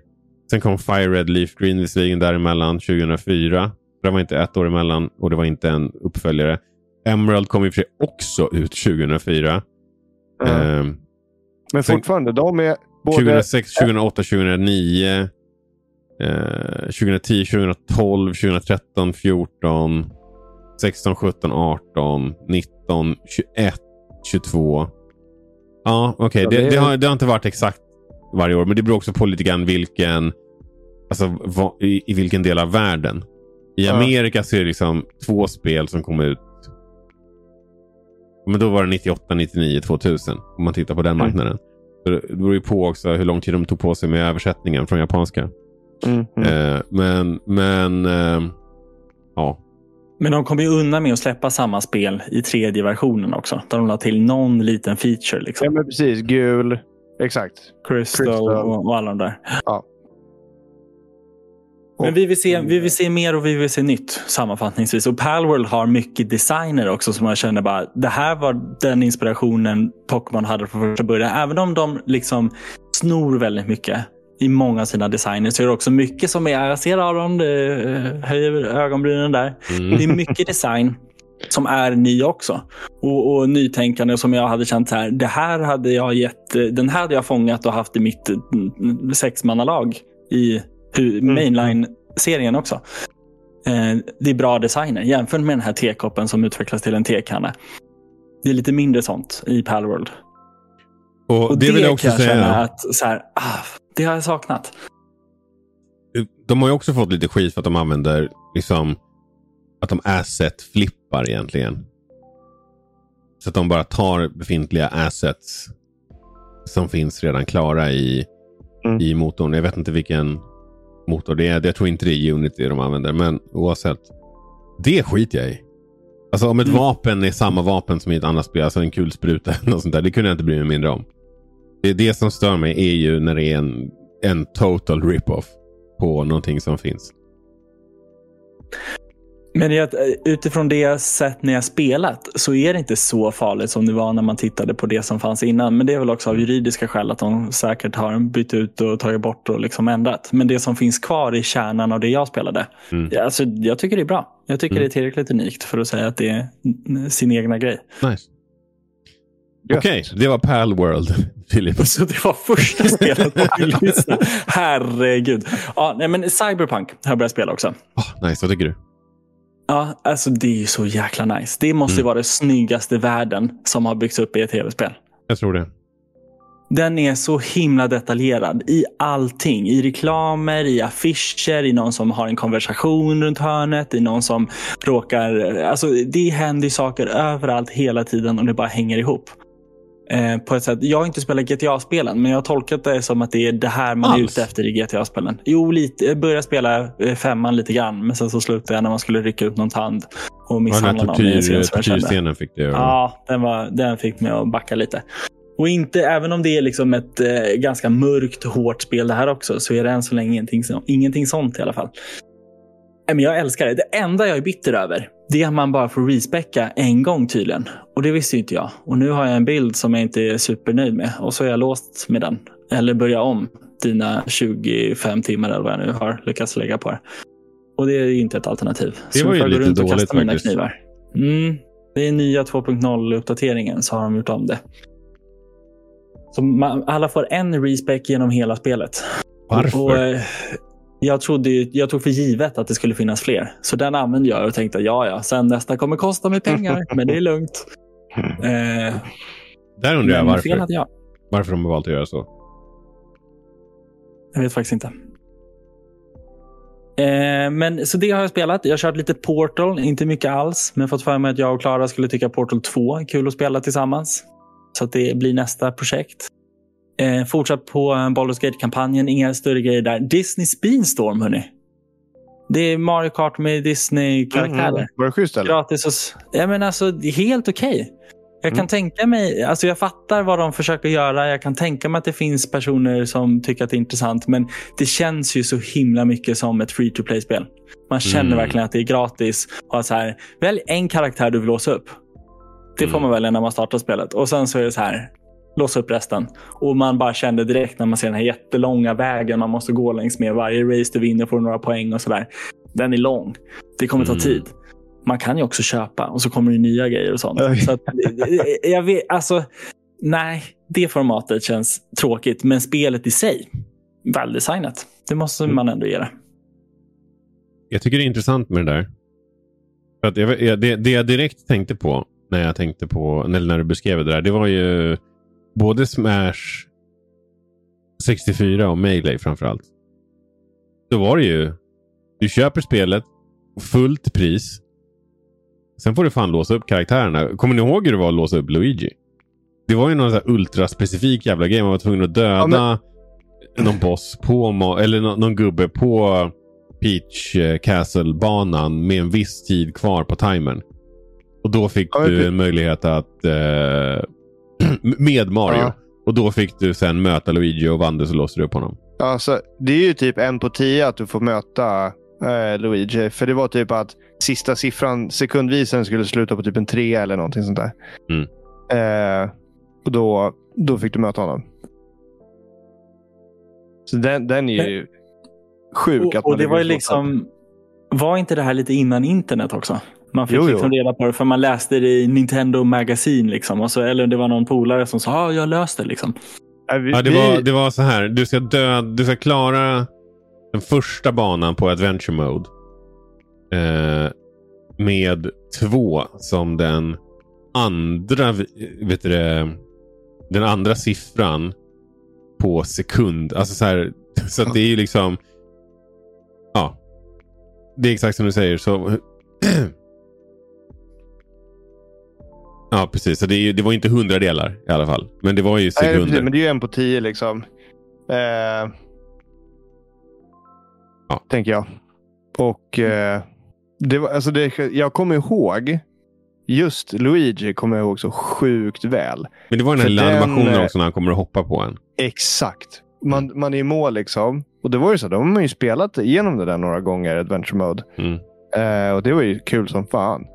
Sen kom Fire Red Leaf Green visserligen däremellan 2004. Det var inte ett år emellan och det var inte en uppföljare. Emerald kom i och för sig också ut 2004. Ehm, Men fortfarande, de är både... 2006, 2008, 2009, eh, 2010, 2012, 2013, 14, 16, 17, 18, 19, 21, 22. Ja, okej. Ja, det, det- det har inte varit exakt varje år, men det beror också på lite grann vilken, alltså, vad, i, i vilken del av världen. I Ja. Amerika så är det liksom två spel som kom ut. Men då var det 98, 99, 2000. Om man tittar på den Mm. marknaden. Så det beror ju på också hur lång tid de tog på sig med översättningen från japanska. Mm, mm. Eh, men, men eh, ja. Men de kommer ju undan med att släppa samma spel i tredje versionen också. Där de la till någon liten feature. Liksom. Ja, men precis. Gul. Exakt. Crystal, Crystal. Och, alla de där. Ja. Men vi vill, se, vi vill se mer och vi vill se nytt sammanfattningsvis. Och Palworld har mycket designer också som jag känner bara, det här var den inspirationen Pokémon hade från första början. Även om de liksom snor väldigt mycket i många av sina designer så är det också mycket som är, jag ser Aron, det eh, höjer ögonbrynen där. Mm. Det är mycket design som är ny också. Och, och nytänkande som jag hade känt så här. Det här hade jag gett, den här hade jag fångat och haft i mitt mm, sexmannalag i hu- mainline-serien också. Eh, det är bra designer jämfört med den här tekoppen som utvecklas till en tekanna. Det är lite mindre sånt i Palworld. Och, Och det vill jag också kan jag säga. att så här, ah, det har jag saknat. De har ju också fått lite skit för att de använder liksom att de asset-flippar egentligen. Så att de bara tar befintliga assets som finns redan klara i, Mm. i motorn. Jag vet inte vilken motor det är. Jag tror inte det är Unity de använder. Men oavsett. Det skiter jag i. Alltså om ett Mm. vapen är samma vapen som i ett annat spel. Alltså en kulspruta eller något sånt där. Det kunde jag inte bry mig mindre om. Det, det som stör mig är ju när det är en, en total rip-off på någonting som finns. Men det, utifrån det sett när jag spelat så är det inte så farligt som det var när man tittade på det som fanns innan. Men det är väl också av juridiska skäl att de säkert har bytt ut och tagit bort och liksom ändrat. Men det som finns kvar i kärnan av det jag spelade. Mm. Ja, Alltså, jag tycker det är bra. Jag tycker Mm. det är tillräckligt unikt för att säga att det är sin egna grej. Nice. Okej, okay, det var Pal World, Filip. Så det var första spelet på min lista. Herregud. Ja, nej, men Cyberpunk har jag börjat spela också. Oh, nice, vad tycker du? Ja, alltså det är ju så jäkla nice. Det måste mm. vara det snyggaste världen som har byggts upp i ett tv-spel. Jag tror det. Den är så himla detaljerad i allting. I reklamer, i affischer, i någon som har en konversation runt hörnet, i någon som råkar... Alltså det händer saker överallt hela tiden och det bara hänger ihop. Eh, på ett sätt. Jag har inte spelat GTA-spelen, men jag har tolkat det som att det är det här man Alls. är ute efter i GTA-spelen. Jo, lite, jag började spela eh, femman lite grann, men sen så slutade jag när man skulle rycka ut någon tand och misshandla någon. Tortyr, tortyrscenen fick det Ja, den, var, den fick mig att backa lite. Och inte, även om det är liksom ett eh, ganska mörkt, hårt spel det här också, så är det än så länge ingenting, ingenting sånt i alla fall. Men jag älskar det. Det enda jag är bitter över, det är att man bara får respecka en gång tydligen. Och det visste inte jag. Och nu har jag en bild som jag inte är supernöjd med. Och så är jag låst med den. Eller börja om dina 25 timmar eller vad jag nu har lyckats lägga på det. Och det är inte ett alternativ. Det var ju lite dåligt faktiskt. Knivar. Mm, det är nya 2.0-uppdateringen så har de gjort om det. Så man, alla får en respec genom hela spelet. Varför? Och, eh, jag, trodde, jag tog för givet att det skulle finnas fler. Så den använde jag och tänkte ja, ja, sen nästa kommer kosta mig pengar, men det är lugnt. Eh, Där undrar jag varför. Jag. Varför de har valt att göra så. Jag vet faktiskt inte. Eh, men Så det har jag spelat. Jag har kört lite Portal, inte mycket alls. Men fått för mig att jag och Klara skulle tycka Portal 2 är kul att spela tillsammans. Så att det blir nästa projekt. Eh, fortsatt på Baldur's Gate-kampanjen, inga större grejer där. Disney Speedstorm, hörni. Det är Mario Kart med Disney-karaktärer. Mm, var det schysst eller? Gratis och, ja, men alltså, helt okej. Okay. Jag kan mm. tänka mig, alltså jag fattar vad de försöker göra. Jag kan tänka mig att det finns personer som tycker att det är intressant. Men det känns ju så himla mycket som ett free to play-spel. Man känner mm. verkligen att det är gratis. Och så här, välj en karaktär du vill låsa upp. Det får mm. man välja när man startar spelet. Och sen så är det så här, låsa upp resten. Och man bara kände direkt när man ser den här jättelånga vägen man måste gå längs med. Varje race du vinner får du några poäng och sådär. Den är lång. Det kommer ta mm. tid. Man kan ju också köpa och så kommer det nya grejer och sånt. Så att, jag vet, alltså, nej, det formatet känns tråkigt. Men spelet i sig, väldesignat. Det måste mm. man ändå ge det. Jag tycker det är intressant med det där. För att jag, det, det jag direkt tänkte på när jag tänkte på, eller när du beskrev det där, det var ju både Smash 64 och Melee framförallt. Då var det ju, du köper spelet fullt pris. Sen får du fan låsa upp karaktärerna. Kommer ni ihåg hur det var att låsa upp Luigi? Det var ju någon sån ultraspecifik jävla grej. Man var tvungen att döda ja, men... någon boss på, eller någon, någon gubbe på Peach eh, Castle-banan med en viss tid kvar på timern. Och då fick ja, du en möjlighet att eh, med Mario. Ja. Och då fick du sen möta Luigi och vann det så låste du upp honom. Alltså, det är ju typ en på tio att du får möta eh, Luigi. För det var typ att sista siffran sekundvisen skulle sluta på typ en tre eller någonting sånt där. Mm. Eh, och då, då fick du möta honom. Så den, den är ju sjuk. Och, och det var ju liksom... Var inte det här lite innan internet också? Man fick jo, liksom reda på det för man läste det i Nintendo Magazine. Liksom, och så, eller det var någon polare som sa att ah, jag löste det. Liksom. Ja, det, var, det var så här. Du ska, dö, du ska klara den första banan på Adventure Mode. Eh, med två som den andra, vet du den andra siffran på sekund. Alltså så här, så att det är ju liksom. Ja. Det är exakt som du säger. Så Ja, precis. Så det, det var inte hundradelar i alla fall. Men det var ju sekunder. Nej, men det är ju en på tio liksom. Eh, ja. Tänker jag. Och eh, det var, alltså det, jag kommer ihåg Just Luigi kommer jag ihåg så sjukt väl. Men det var den här lilla animationen eh, också när han kommer att hoppa på en. Exakt. Man, man är i mål liksom. Och det var ju så. De har man ju spelat igenom det där några gånger, Adventure Mode. Mm. Eh, och det var ju kul som fan.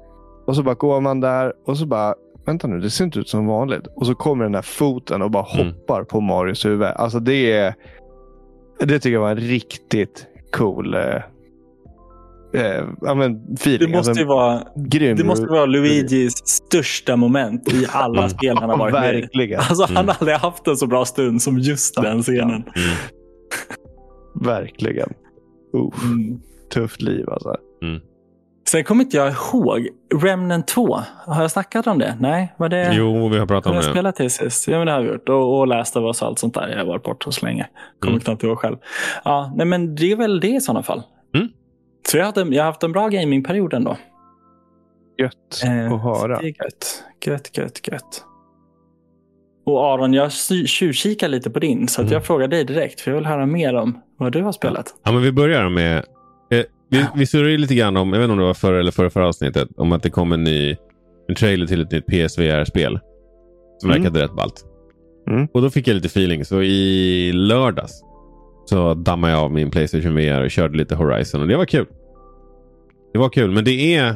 Och så bara går man där och så bara vänta nu, det ser inte ut som vanligt. Och så kommer den där foten och bara mm. hoppar på Marios huvud. Alltså det är, det tycker jag var en riktigt cool, eh, eh, ja, men feeling. Det måste alltså, ju vara, grym. det måste vara Luigis största moment i alla spel han har varit med i. Verkligen. Alltså, Han Mm. har aldrig haft en så bra stund som just den scenen. Mm. Verkligen. Uh, Mm. tufft liv alltså. Sen kommer inte jag ihåg. Remnant 2. Har jag snackat om det? Nej, var det... Jo, vi har pratat Har om jag det. spelat till sist? Ja, men det har vi gjort. Och, och läst av oss och allt sånt där. Jag har varit borta så länge. Kommer Mm. knappt ihåg själv. Ja, nej, men det är väl det i sådana fall. Mm. Så jag, hade, jag har haft en bra gamingperiod ändå. Gött Eh, att höra. Det är gött. Gött, gött, gött. Och Aron, jag tjuvkikar lite på din. Så att Mm. jag frågar dig direkt. För jag vill höra mer om vad du har spelat. Ja, men vi börjar med... Vi, vi surrade lite grann om, jag vet inte om det var förra eller förra, förra avsnittet, om att det kom en ny en trailer till ett nytt PSVR-spel. Som Mm. verkade rätt ballt. Mm. Och då fick jag lite feeling. Så i lördags så dammade jag av min Playstation VR och körde lite Horizon. Och det var kul. Det var kul, men det är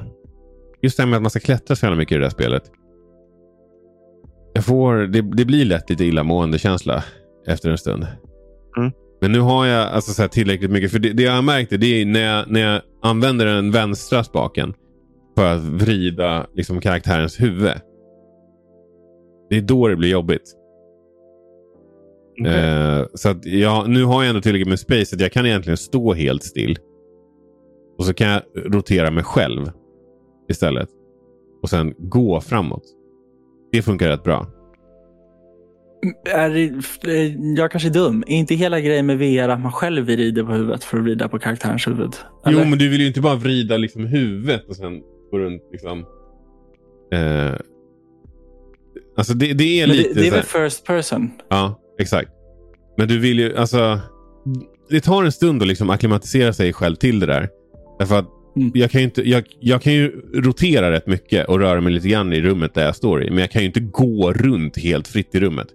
just det här med att man ska klättra så jävla mycket i det där spelet. Jag får, det, det blir lätt lite illamående känsla efter en stund. Mm. Men nu har jag alltså så här tillräckligt mycket. För det, det jag har märkt är, det är när jag, när jag använder den vänstra spaken för att vrida liksom, karaktärens huvud. Det är då det blir jobbigt. Okej. Eh, så att jag, nu har jag ändå tillräckligt med space att jag kan egentligen stå helt still. Och så kan jag rotera mig själv istället. Och sen gå framåt. Det funkar rätt bra. Är eh, jag kanske är dum. Är inte hela grejen med VR att man själv vrider på huvudet för att vrida på karaktärens huvud? Eller? Jo, men du vill ju inte bara vrida liksom huvudet och sen gå runt liksom. Eh, alltså det, det är Men lite det, det är väl first person? Ja, exakt. Men du vill ju, alltså. Det tar en stund att liksom acklimatisera sig själv till det där. Därför att Mm. jag, kan ju inte, jag, jag kan ju rotera rätt mycket och röra mig lite grann i rummet där jag står i. Men jag kan ju inte gå runt helt fritt i rummet.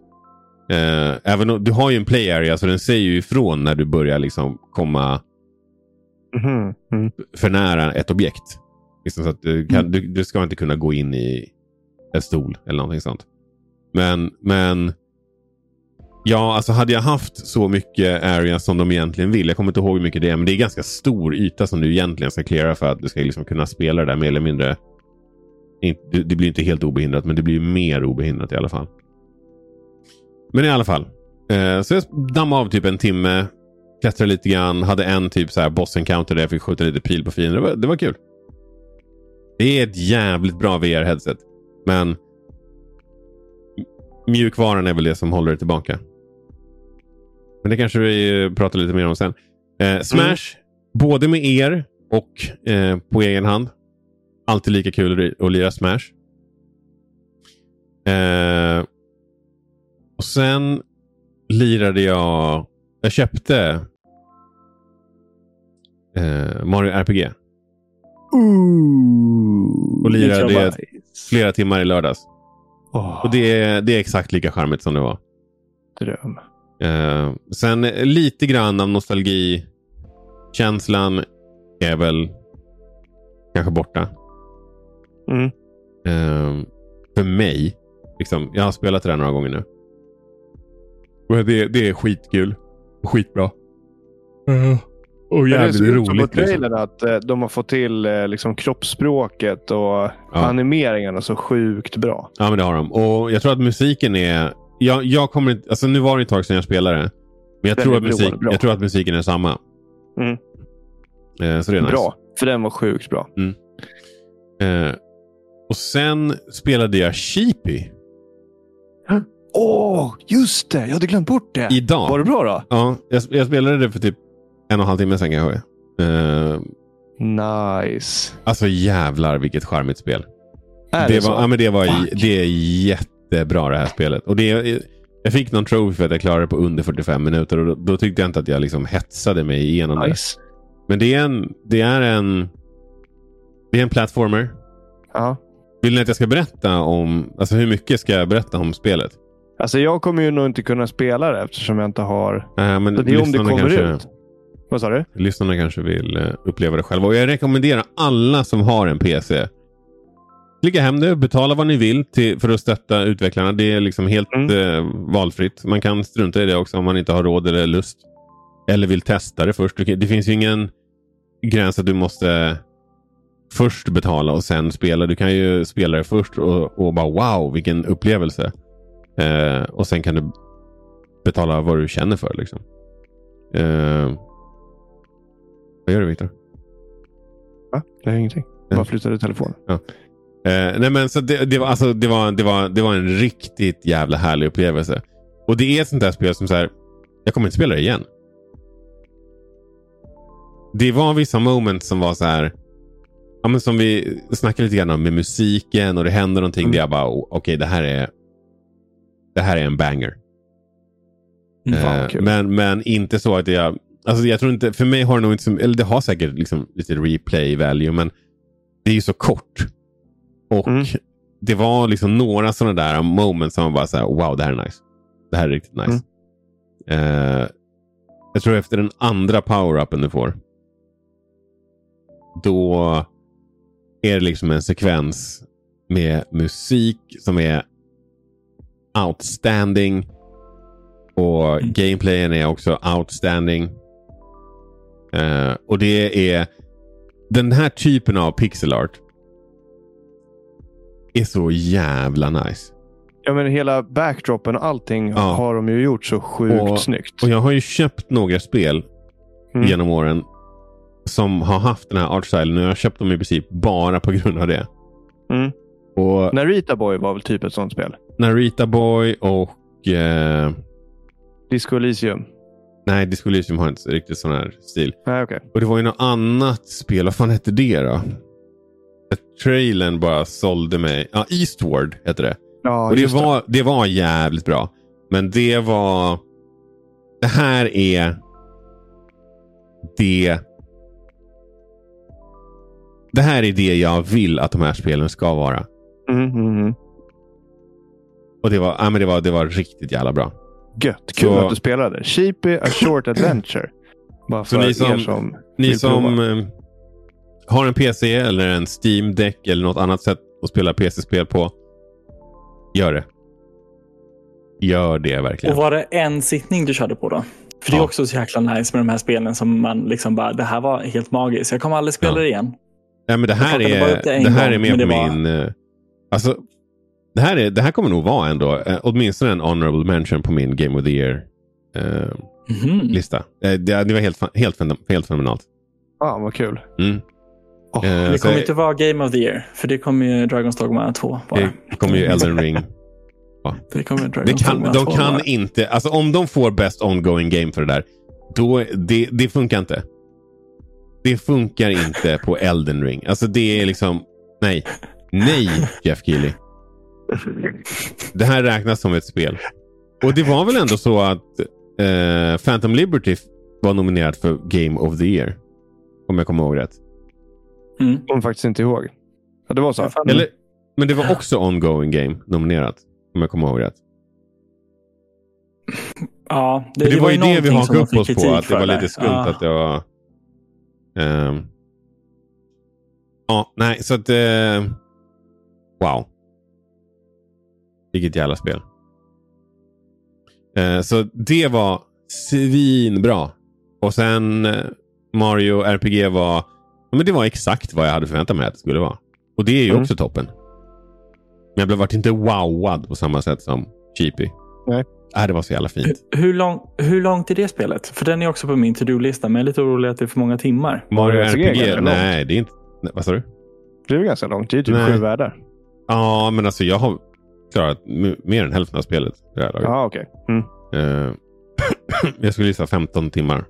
Eh, även om, du har ju en play area så den säger ju ifrån när du börjar liksom komma Mhm. Mm. för nära ett objekt. Liksom så att du, kan, Mm. du, du ska inte kunna gå in i en stol eller någonting sånt. Men, men ja, alltså hade jag haft så mycket area som de egentligen vill. Jag kommer inte ihåg hur mycket det är, men det är ganska stor yta som du egentligen ska cleara för att du ska liksom kunna spela det där mer eller mindre. Det blir inte helt obehindrat, men det blir mer obehindrat i alla fall. Men i alla fall. Eh, så jag dammade av typ en timme. Klättrade lite grann. Hade en typ så här boss encounter där jag fick skjuta lite pil på fiender. Det var, det var kul. Det är ett jävligt bra VR-headset. Men mjukvaran är väl det som håller det tillbaka. Men det kanske vi pratar lite mer om sen. Eh, Smash, både med er och eh, på egen hand. Alltid lika kul att lira Smash. Eh, och sen lirade jag... Jag köpte eh, Mario RPG. Och lirade det flera timmar i lördags. Åh, Och det är, det är exakt lika charmigt som det var. dröm. Eh, sen lite grann av nostalgikänslan är väl kanske borta. Mm. Eh, för mig. Liksom, jag har spelat det där några gånger nu. Och det, det är skitkul. Och skitbra. Och Men det jävligt som på roligt. Liksom. trailern att eh, de har fått till eh, liksom, kroppsspråket och animeringarna så sjukt bra. Ja, men det har de. Och jag tror att musiken är... Jag, jag kommer inte... Alltså nu var det ett tag sedan jag spelade. Men jag, Den tror är att, musik, bra. jag tror att musiken är samma. Mm. Eh, så det är nice. Bra, för den var sjukt bra. Eh, och sen spelade jag Sheepy Åh, just det! Jag hade glömt bort det. idag. Var det bra då? Ja, jag, jag spelade det för typ en och en halv timme sedan kanske. Eh, Nice. alltså jävlar vilket charmigt spel. Är det, det, så? var, ja, men det, var, Fuck. det är jättebra det här spelet. Och det, jag fick någon trophy för att jag klarade det på under 45 minuter. Och då, då tyckte jag inte att jag liksom hetsade mig igenom det. nice. Men det är en... Det är en, det är en platformer. Ja. Vill ni att jag ska berätta om... Alltså hur mycket ska jag berätta om spelet? Alltså jag kommer ju nog inte kunna spela det eftersom jag inte har... Äh, men Så det är om det kommer kanske, ut. Vad sa du? Lyssnarna kanske vill eh, uppleva det själva. Och jag rekommenderar alla som har en PC. Klicka hem det, betala vad ni vill till, för att stötta utvecklarna. Det är liksom helt Mm. eh, valfritt. Man kan strunta i det också om man inte har råd eller lust. Eller vill testa det först. Det det finns ju ingen, gräns att du måste först betala och sen spela. Du kan ju spela det först och, och bara wow, vilken upplevelse. Eh, och sen kan du betala vad du känner för. Liksom. Eh, vad gör du Viktor? Va? Det är ingenting. Jag bara flyttade telefonen. Ja. Eh, nej men så det, det, var, alltså, det, var, det, var, det var en riktigt jävla härlig upplevelse. Och det är ett sånt där spel som så här, jag kommer inte spela det igen. Det var vissa moments som var så här, ja, men som vi snackade lite grann om med musiken och det händer någonting. Mm. Där jag bara, okej okay, det här är det här är en banger. Mm, eh, men, men inte så att jag, alltså jag tror inte, för mig har det nog inte, eller det har säkert liksom lite replay value, men det är ju så kort. Och mm. det var liksom några sådana där moments som man bara så här, wow, det här är nice. Det här är riktigt nice. Mm. Uh, jag tror efter den andra power-upen du får. Då är det liksom en sekvens med musik som är outstanding. Och mm. gameplayen är också outstanding. Uh, och det är den här typen av pixel art är så jävla nice. Ja men hela backdropen och allting ja. har de ju gjort så sjukt och, snyggt. Och jag har ju köpt några spel mm. genom åren som har haft den här artstylen och jag har köpt dem i princip bara på grund av det. Mm. Och Narita Boy var väl typ ett sånt spel? Narita Boy och... Eh... Disco Elysium. Nej, Disco Elysium har inte riktigt sån här stil. Nej, okay. Och det var ju något annat spel. Vad fan hette det då? trailern bara sålde mig. Ja, Eastward heter det. Ja, och det var, det. det var jävligt bra. Men det var... Det här är det... Det här är det jag vill att de här spelen ska vara. Mm, mm, mm. Och det var, ja, men det, var, det var riktigt jävla bra. Gött. Kul så, att du spelade. Sheepy A Short Adventure. Bara för så ni som, som ni som eh, har en PC eller en Steam Deck eller något annat sätt att spela PC-spel på. Gör det. Gör det verkligen. Och var det en sittning du körde på då? För det är också så jäkla nice med de här spelen som man liksom bara, det här var helt magiskt. Jag kommer aldrig spela ja. det igen. Ja, men det här är, det, det här gång, är mer på var... min... Uh, alltså, det här, är, det här kommer nog vara ändå, uh, åtminstone en honorable mention på min Game of the Year-lista. Uh, mm. det, det, var helt, helt, helt fenomenalt. Ja, vad kul. Mm. Oh, det kommer inte vara Game of the Year, för det kommer ju Dragon's Dogma 2 bara. Det kommer ju Elden Ring. Ja. Det kommer Dragon's det kan, Dogma de 2 kan bara. inte, alltså om de får Best Ongoing Game för det där, då, det, det funkar inte. Det funkar inte på Elden Ring. Alltså det är liksom, nej. Nej, Jeff Keely. Det här räknas som ett spel. Och det var väl ändå så att eh, Phantom Liberty var nominerad för Game of the Year. Om jag kommer ihåg rätt. Mm. Kommer faktiskt inte ihåg. Ja, det var så. Eller, men det var också ongoing game nominerat. Om jag kommer ihåg rätt. Ja, det, det, det var, ju det vi hakade upp oss på. Att det var lite skumt ja. att det var... Um, ja, nej, så att... Uh, wow. Vilket jävla spel. Uh, så det var svinbra. Och sen uh, Mario RPG var men det var exakt vad jag hade förväntat mig att det skulle vara. Och det är ju mm. också toppen. Men jag blev vart inte wowad på samma sätt som Cheapy. Nej. Äh, det var så jävla fint. Hur, lång, hur långt är det spelet? För den är också på min to-do-lista, men jag är lite orolig att det är för många timmar. Mario RPG? Nej, det är inte... vad sa du? Det är ganska långt. Det är typ sju världar. Ja, men alltså jag har klarat mer än hälften av spelet. Ja, okej. Okay. Mm. Uh, jag skulle gissa 15 timmar.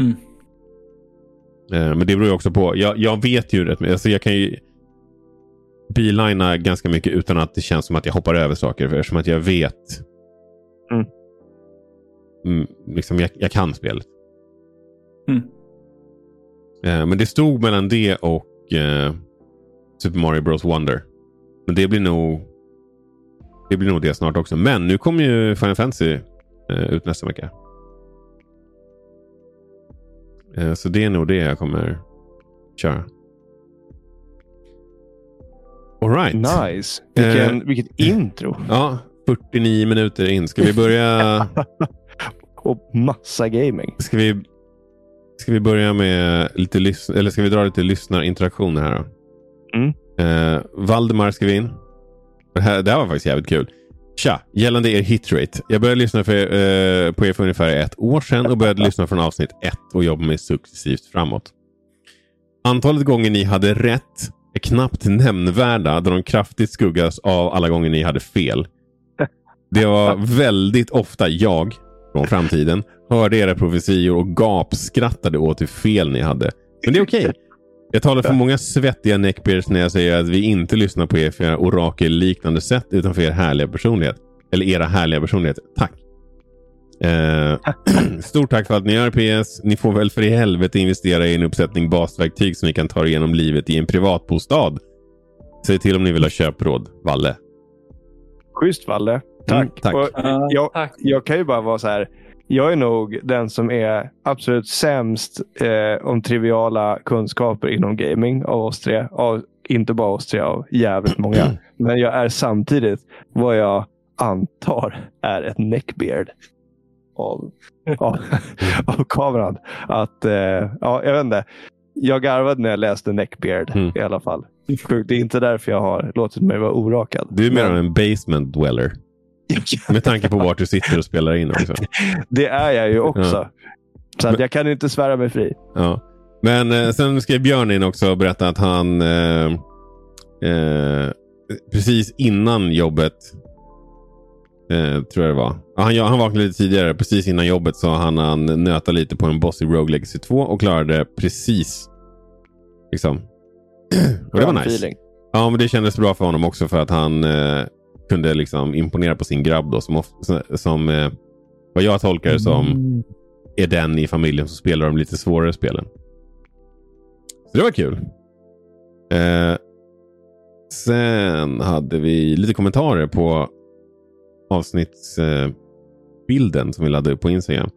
Mm. Eh, men det beror ju också på. Jag, jag vet ju rätt alltså Jag kan ju bilina ganska mycket utan att det känns som att jag hoppar över saker. Eftersom att jag vet. Mm. Mm, liksom jag, jag kan spelet. Mm. Eh, men det stod mellan det och uh, Super Mario Bros Wonder. Men det blir nog det blir nog det snart också. Men nu kommer ju Final Fantasy uh, ut nästa vecka. Eh, så det är nog det jag kommer köra. Alright. Nice. Vilken, eh, vilket intro. Ja, 49 minuter in. Ska vi börja? Och massa gaming. Ska vi, Ska vi börja med lite eller ska vi dra lite lyssnarinteraktioner här då? Mm. Eh, Valdemar skrev in. Det här, det här var faktiskt jävligt kul. Tja, gällande er hitrate. Jag började lyssna för, eh, på er för ungefär ett år sedan och började lyssna från avsnitt ett och jobba mig successivt framåt. Antalet gånger ni hade rätt är knappt nämnvärda då de kraftigt skuggas av alla gånger ni hade fel. Det var väldigt ofta jag, från framtiden, hörde era profetior och gapskrattade åt hur fel ni hade. Men det är okej. Jag talar för många svettiga neckbeards när jag säger att vi inte lyssnar på er för era orakelliknande sätt utan för er härliga personlighet. Eller era härliga personligheter. Tack. Eh, stort tack för allt ni gör PS. Ni får väl för i helvete investera i en uppsättning basverktyg som ni kan ta er igenom livet i en privatbostad. Säg till om ni vill ha köpråd. Valle. Schysst Valle. Tack. Mm, tack. Och Ja, jag, tack. jag kan ju bara vara så här. Jag är nog den som är absolut sämst eh, om triviala kunskaper inom gaming av oss tre. Av, inte bara oss tre, av jävligt många. Men jag är samtidigt vad jag antar är ett neckbeard. Av, av, av kameran. Att, eh, ja, jag vet inte. Jag garvade när jag läste neckbeard Mm. i alla fall. Det är inte därför jag har låtit mig vara orakad. Du är mer av en basement dweller. Med tanke på vart du sitter och spelar in också. Det är jag ju också. Ja. Så att Men- jag kan inte svära mig fri. Ja. Men eh, sen skrev Björn in också och berättade att han eh, eh, precis innan jobbet eh, tror jag det var. Han, han vaknade lite tidigare. Precis innan jobbet så hann han nöta lite på en boss i Rogue Legacy 2 och klarade precis. Liksom. Och det var nice. feeling. Ja, men det kändes bra för honom också för att han eh, kunde liksom imponera på sin grabb då, som, som eh, vad jag tolkar som är den i familjen som spelar de lite svårare spelen. Så det var kul. Eh, sen hade vi lite kommentarer på avsnittsbilden eh, som vi laddade upp på Instagram.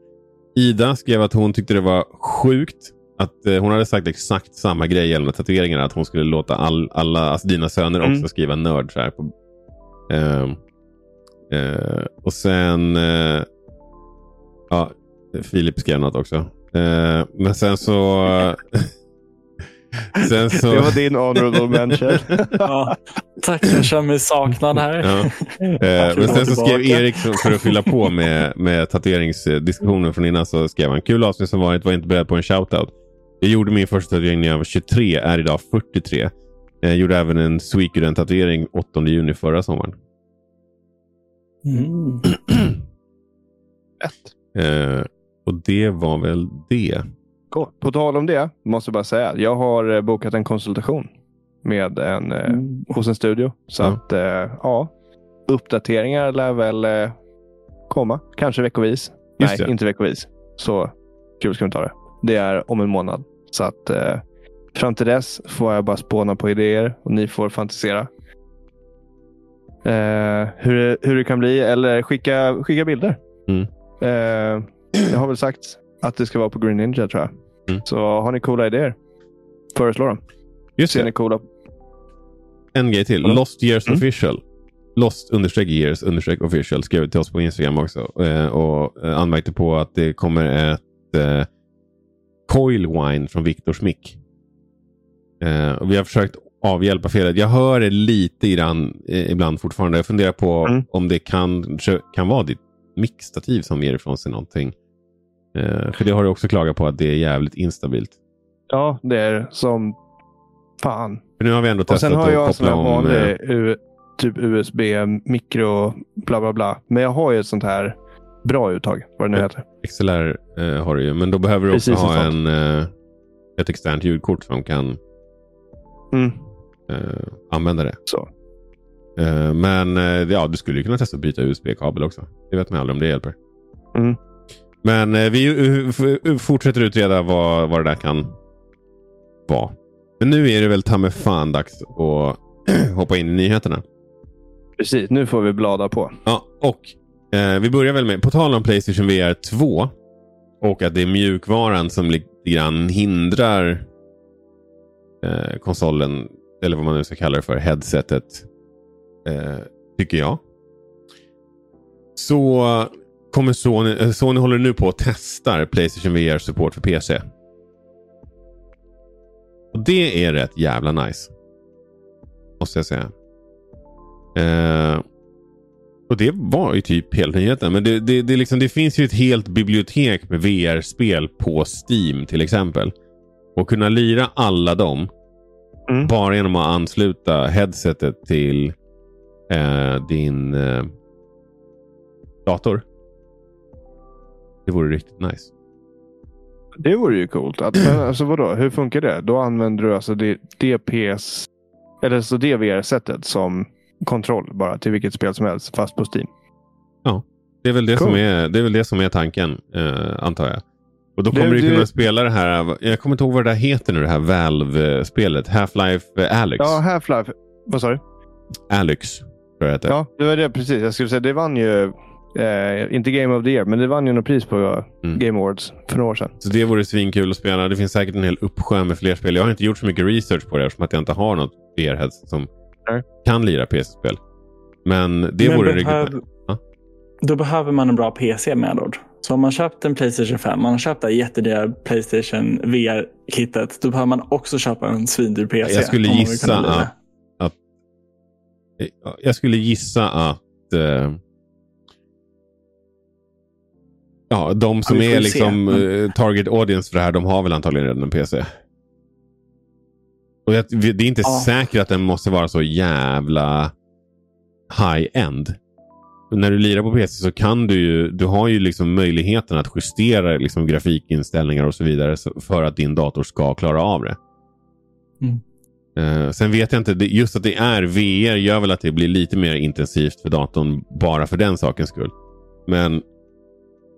Ida skrev att hon tyckte det var sjukt att eh, hon hade sagt exakt samma grej gällande tatueringarna. Att hon skulle låta all, alla, alltså dina söner Mm. också skriva nörd. Så här på, och sen eh, ja, Filip skrev något också. Eh, men sen så... sen så... Det var din honorable mention. Ja, tack, jag känner mig saknad här. Ja. Eh, men sen så skrev. Erik, för att fylla på med, med tatueringsdiskussionen från innan, så skrev han kul avsnitt som varit, var inte beredd på en shoutout. Jag gjorde min första tatuering när jag var 23, är idag 43. Jag gjorde även en Suicuden-tatuering 8 juni förra sommaren. Mm. Eh, och det var väl det. Cool. På tal om det, måste jag bara säga. Jag har eh, bokat en konsultation med en, eh, Mm. hos en studio. Så Ja. att, eh, ja. Uppdateringar lär väl eh, komma. Kanske veckovis. Just Nej, det. inte veckovis. Så kul ska vi ta det. Det är om en månad. Så att eh, fram till dess får jag bara spåna på idéer och ni får fantisera. Eh, hur, det- hur det kan bli eller skicka, skicka bilder. Mm. Eh, jag har väl sagt att det ska vara på Green Ninja tror jag. Mm. Så har ni coola idéer, föreslå dem. Just Ser det. ni coola En grej till. Lost years Mm. official. Lost understreck years understreck official skrev till oss på Instagram också. Eh, och eh, anmärkte på att det kommer ett eh, coil wine från Viktors mick. Eh, och vi har försökt avhjälpa felet. Jag hör det lite den eh, ibland fortfarande. Jag funderar på Mm. om det kan, kan vara ditt mickstativ som ger ifrån sig någonting. Eh, för det har du också klagat på att det är jävligt instabilt. Ja, det är som fan. För nu har vi ändå testat sen har jag en att sån koppla här om. eh, vanlig U, typ USB, mikro, bla bla bla. Men jag har ju ett sånt här bra uttag, vad det nu Ja. heter. XLR eh, har du ju, men då behöver du också Precis, ha en, eh, ett externt ljudkort som kan Mm. eh, använda det. Så. Eh, men eh, ja, du skulle ju kunna testa att byta USB-kabel också. Det vet man aldrig om det hjälper. Mm. Men eh, vi uh, f- fortsätter utreda vad, vad det där kan vara. Men nu är det väl ta mig fan dags att hoppa in i nyheterna. Precis, nu får vi blada på. Ja, och eh, vi börjar väl med, på tal om Playstation VR 2 och att det är mjukvaran som lite grann hindrar eh, konsolen, eller vad man nu ska kalla det för, headsetet, eh, tycker jag. Så kommer Sony, eh, Sony håller nu på att testar Playstation VR support för PC. Och det är rätt jävla nice. Måste jag säga. Eh, och det var ju typ hela nyheten. Men det, det, det, liksom, det finns ju ett helt bibliotek med VR-spel på Steam till exempel. Och kunna lira alla dem. Mm. Bara genom att ansluta headsetet till eh, din eh, dator. Det vore riktigt nice. Det vore ju coolt. Att, men alltså vadå, hur funkar det? Då använder du alltså det, det PS eller så det VR-sättet som kontroll bara till vilket spel som helst fast på Steam. Det är väl det, Cool. som, är, det är väl det som är tanken, eh, antar jag. Och då kommer du det- kunna spela det här, jag kommer inte ihåg vad det där heter nu, det här Valve-spelet. Half-Life eh, Alyx. Ja, Half-Life. Vad sa du? Alyx, tror jag det heter. Ja, det var det precis. Jag skulle säga det vann ju, eh, inte Game of the Year, men det vann ju något pris på Mm. Game Awards för några år sedan. Så det vore svinkul att spela. Det finns säkert en hel uppsjö med fler spel. Jag har inte gjort så mycket research på det eftersom att jag inte har något VR-headset som Nej. kan lira PC-spel. Men det Men vore behöv- riktigt... Ja. Då behöver man en bra PC med andra ord. Så om man köpt en Playstation 5, man har köpt det här jättedyra Playstation VR-kittet. Då behöver man också köpa en svindyr PC. Jag skulle gissa lira. att- Jag skulle gissa att... Eh, ja, de som Ja, är liksom eh, target audience för det här, de har väl antagligen redan en PC. Och jag, det är inte Ja. säkert att den måste vara så jävla high-end. När du lirar på PC så kan du ju, du har ju liksom möjligheten att justera liksom grafikinställningar och så vidare för att din dator ska klara av det. Mm. Eh, sen vet jag inte, just att det är VR gör väl att det blir lite mer intensivt för datorn bara för den sakens skull. Men,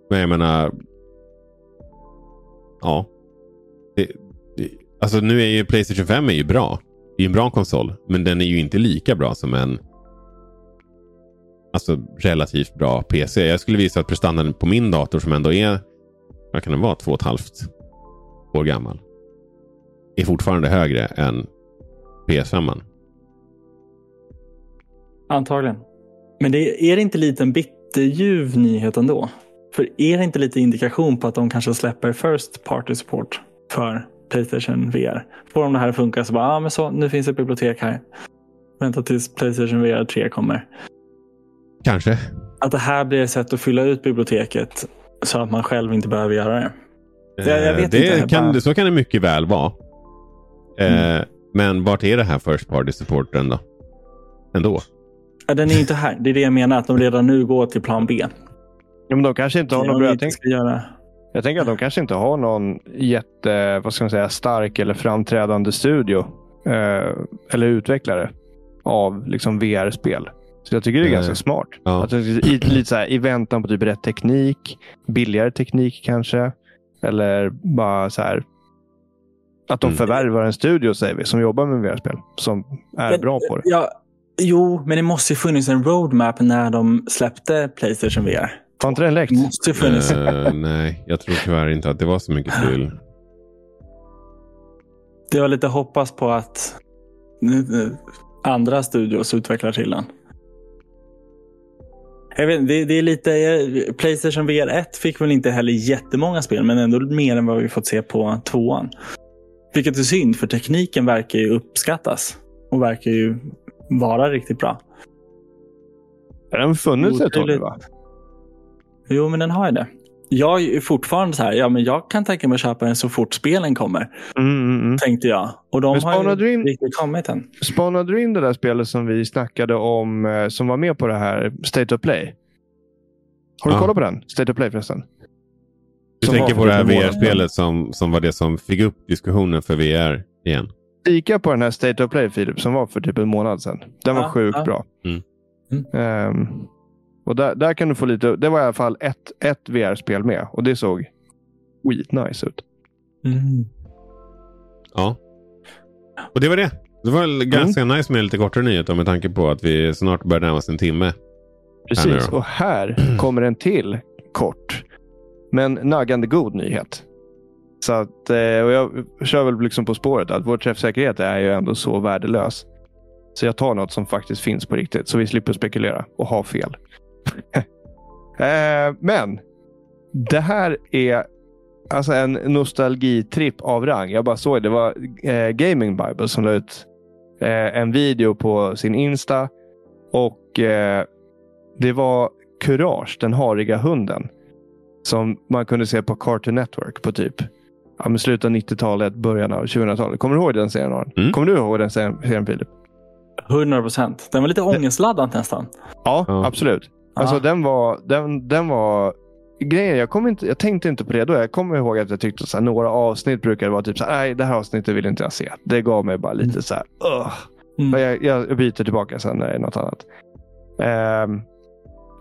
men jag menar, ja. Det, det, alltså nu är ju Playstation 5 är ju bra. Det är en bra konsol, men den är ju inte lika bra som en alltså, relativt bra PC. Jag skulle visa att prestandan på min dator som ändå är, vad kan den vara, två och ett halvt år gammal. Är fortfarande högre än PS5. -man. Antagligen. Men det, är det inte lite en bitterljuv nyhet ändå? För är det inte lite indikation på att de kanske släpper First Party Support för Playstation VR? Får de det här att funka så bara, ah, men så, nu finns ett bibliotek här. Vänta tills Playstation VR 3 kommer. Kanske. Att det här blir ett sätt att fylla ut biblioteket så att man själv inte behöver göra det. Jag- jag Eh, vet det inte, kan, bara- Så kan det mycket väl vara. Eh, Mm. Men vart är det här First Party supporten då? Ändå. Ja, den är inte här. Det är det jag menar, att de redan nu går till plan B. Ja, men de kanske inte har någon. Jag, tänk, jag tänker att de kanske inte har någon jätte, vad ska man säga, stark eller framträdande studio. Eh, eller utvecklare av liksom VR-spel. Så jag tycker det är Eh, ganska smart. ja. Att i, lite så här, I väntan på typ rätt teknik. Billigare teknik kanske. Eller bara så här. Att de Mm. förvärvar en studio säger vi, som jobbar med VR-spel. Som är Men- bra på det. Ja, jo, men det måste ju funnits en roadmap när de släppte Playstation VR. Har inte den läckt? Det måste ju funnits. Eh, nej, jag tror tyvärr inte att det var så mycket till. Det var lite hoppas på att eh, andra studios utvecklar till den. Jag vet, det, det är lite, Playstation VR 1 fick väl inte heller jättemånga spel, men ändå mer än vad vi fått se på tvåan. Vilket är synd, för tekniken verkar ju uppskattas och verkar ju vara riktigt bra. Den har funnits ett tag va? Jo, men den har ju det. Jag är fortfarande så här, ja men jag kan tänka mig att köpa den så fort spelen kommer, Mm, mm, mm. tänkte jag. Och de har spanade ju du in- inte riktigt kommit än. Spanade du in det där spelet som vi snackade om, eh, som var med på det här State of Play? Har du Ja. kollat på den? State of Play förresten? Du Som tänker var på det här VR-spelet som, som var det som fick upp diskussionen för VR igen. Kika på den här State of Play Filip, som var för typ en månad sedan. Den var Ja, sjukt ja. bra. Mm. Ehm, och där, där kan du få lite, det var i alla fall ett, ett VR-spel med och det såg skitnice ut. Mm. Ja. Och det var det. Det var väl ganska nice med lite kortare nyheter med tanke på att vi snart börjar närma oss en timme. Precis, Här och här kommer en till kort. Men naggande god nyhet. Så att, eh, och jag kör väl liksom på spåret att vår träffsäkerhet är ju ändå så värdelös. Så jag tar något som faktiskt finns på riktigt. Så vi slipper spekulera och ha fel. Eh, Men det här är alltså en nostalgitripp av rang. Jag bara såg det var eh, Gaming Bible som la ut eh, en video på sin Insta. Och det var Courage, den hariga hunden. Som man kunde se på Cartoon Network på typ ja, men slutet av 90-talet, början av 2000-talet. Kommer du ihåg den serien Aron? Mm. Kommer du ihåg den serien, Filip? 100 procent. Den var lite ångestladdad nästan. Ja, Ja. absolut. Alltså den var, den, den var grejen, jag, kom inte, jag tänkte inte på det då. Jag kommer ihåg att jag tyckte här, några avsnitt brukade vara typ så här, nej det här avsnittet vill inte jag se. Det gav mig bara lite så här. Mm. Men jag, jag, byter tillbaka sen när det är något annat. Ehm,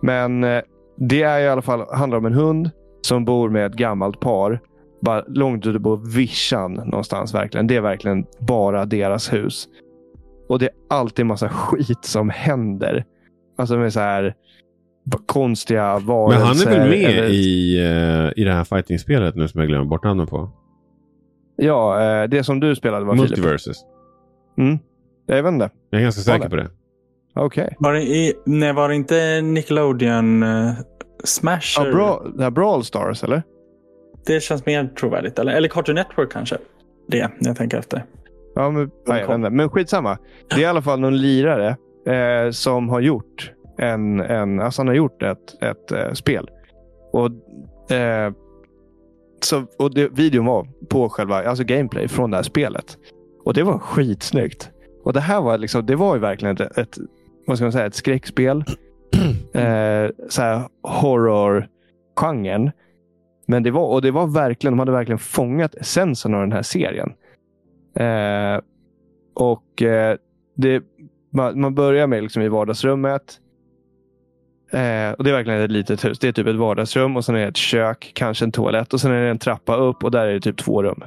men eh, det är i alla fall, handlar om en hund som bor med ett gammalt par. Bara långt ute på vischan någonstans. verkligen. Det är verkligen bara deras hus. Och det är alltid massa skit som händer. Alltså med så här konstiga Men varelser. han är väl med eller- i, eh, i det här fighting-spelet nu som jag glömmer bort namnet på? Ja, eh, det som du spelade var Filip. Multiverses. Mm. Jag vet inte. Jag är ganska Var säker det? på det. Okej. Var det, i, nej, var det inte Nickelodeon uh, Smasher? Ja, bra, det här Brawl Stars eller? Det känns mer trovärdigt. Eller, eller Cartoon Network kanske. Det, när jag tänker efter. Ja, men, nej, men skitsamma. Det är i alla fall någon lirare eh, som har gjort en, en, alltså han har gjort ett, ett eh, spel. Och, eh, så, och det, videon var på själva alltså gameplay från det här spelet. Och det var skitsnyggt. Och det här var liksom, det var ju verkligen ett, ett vad ska man säga, ett skräckspel. eh, så här horror-genren. Men det var, och det var verkligen, de hade verkligen fångat essensen av den här serien. Eh, och eh, det, man, man börjar med liksom i vardagsrummet. Eh, och Det är verkligen ett litet hus. Det är typ ett vardagsrum och sen är det ett kök, kanske en toalett och sen är det en trappa upp och där är det typ två rum.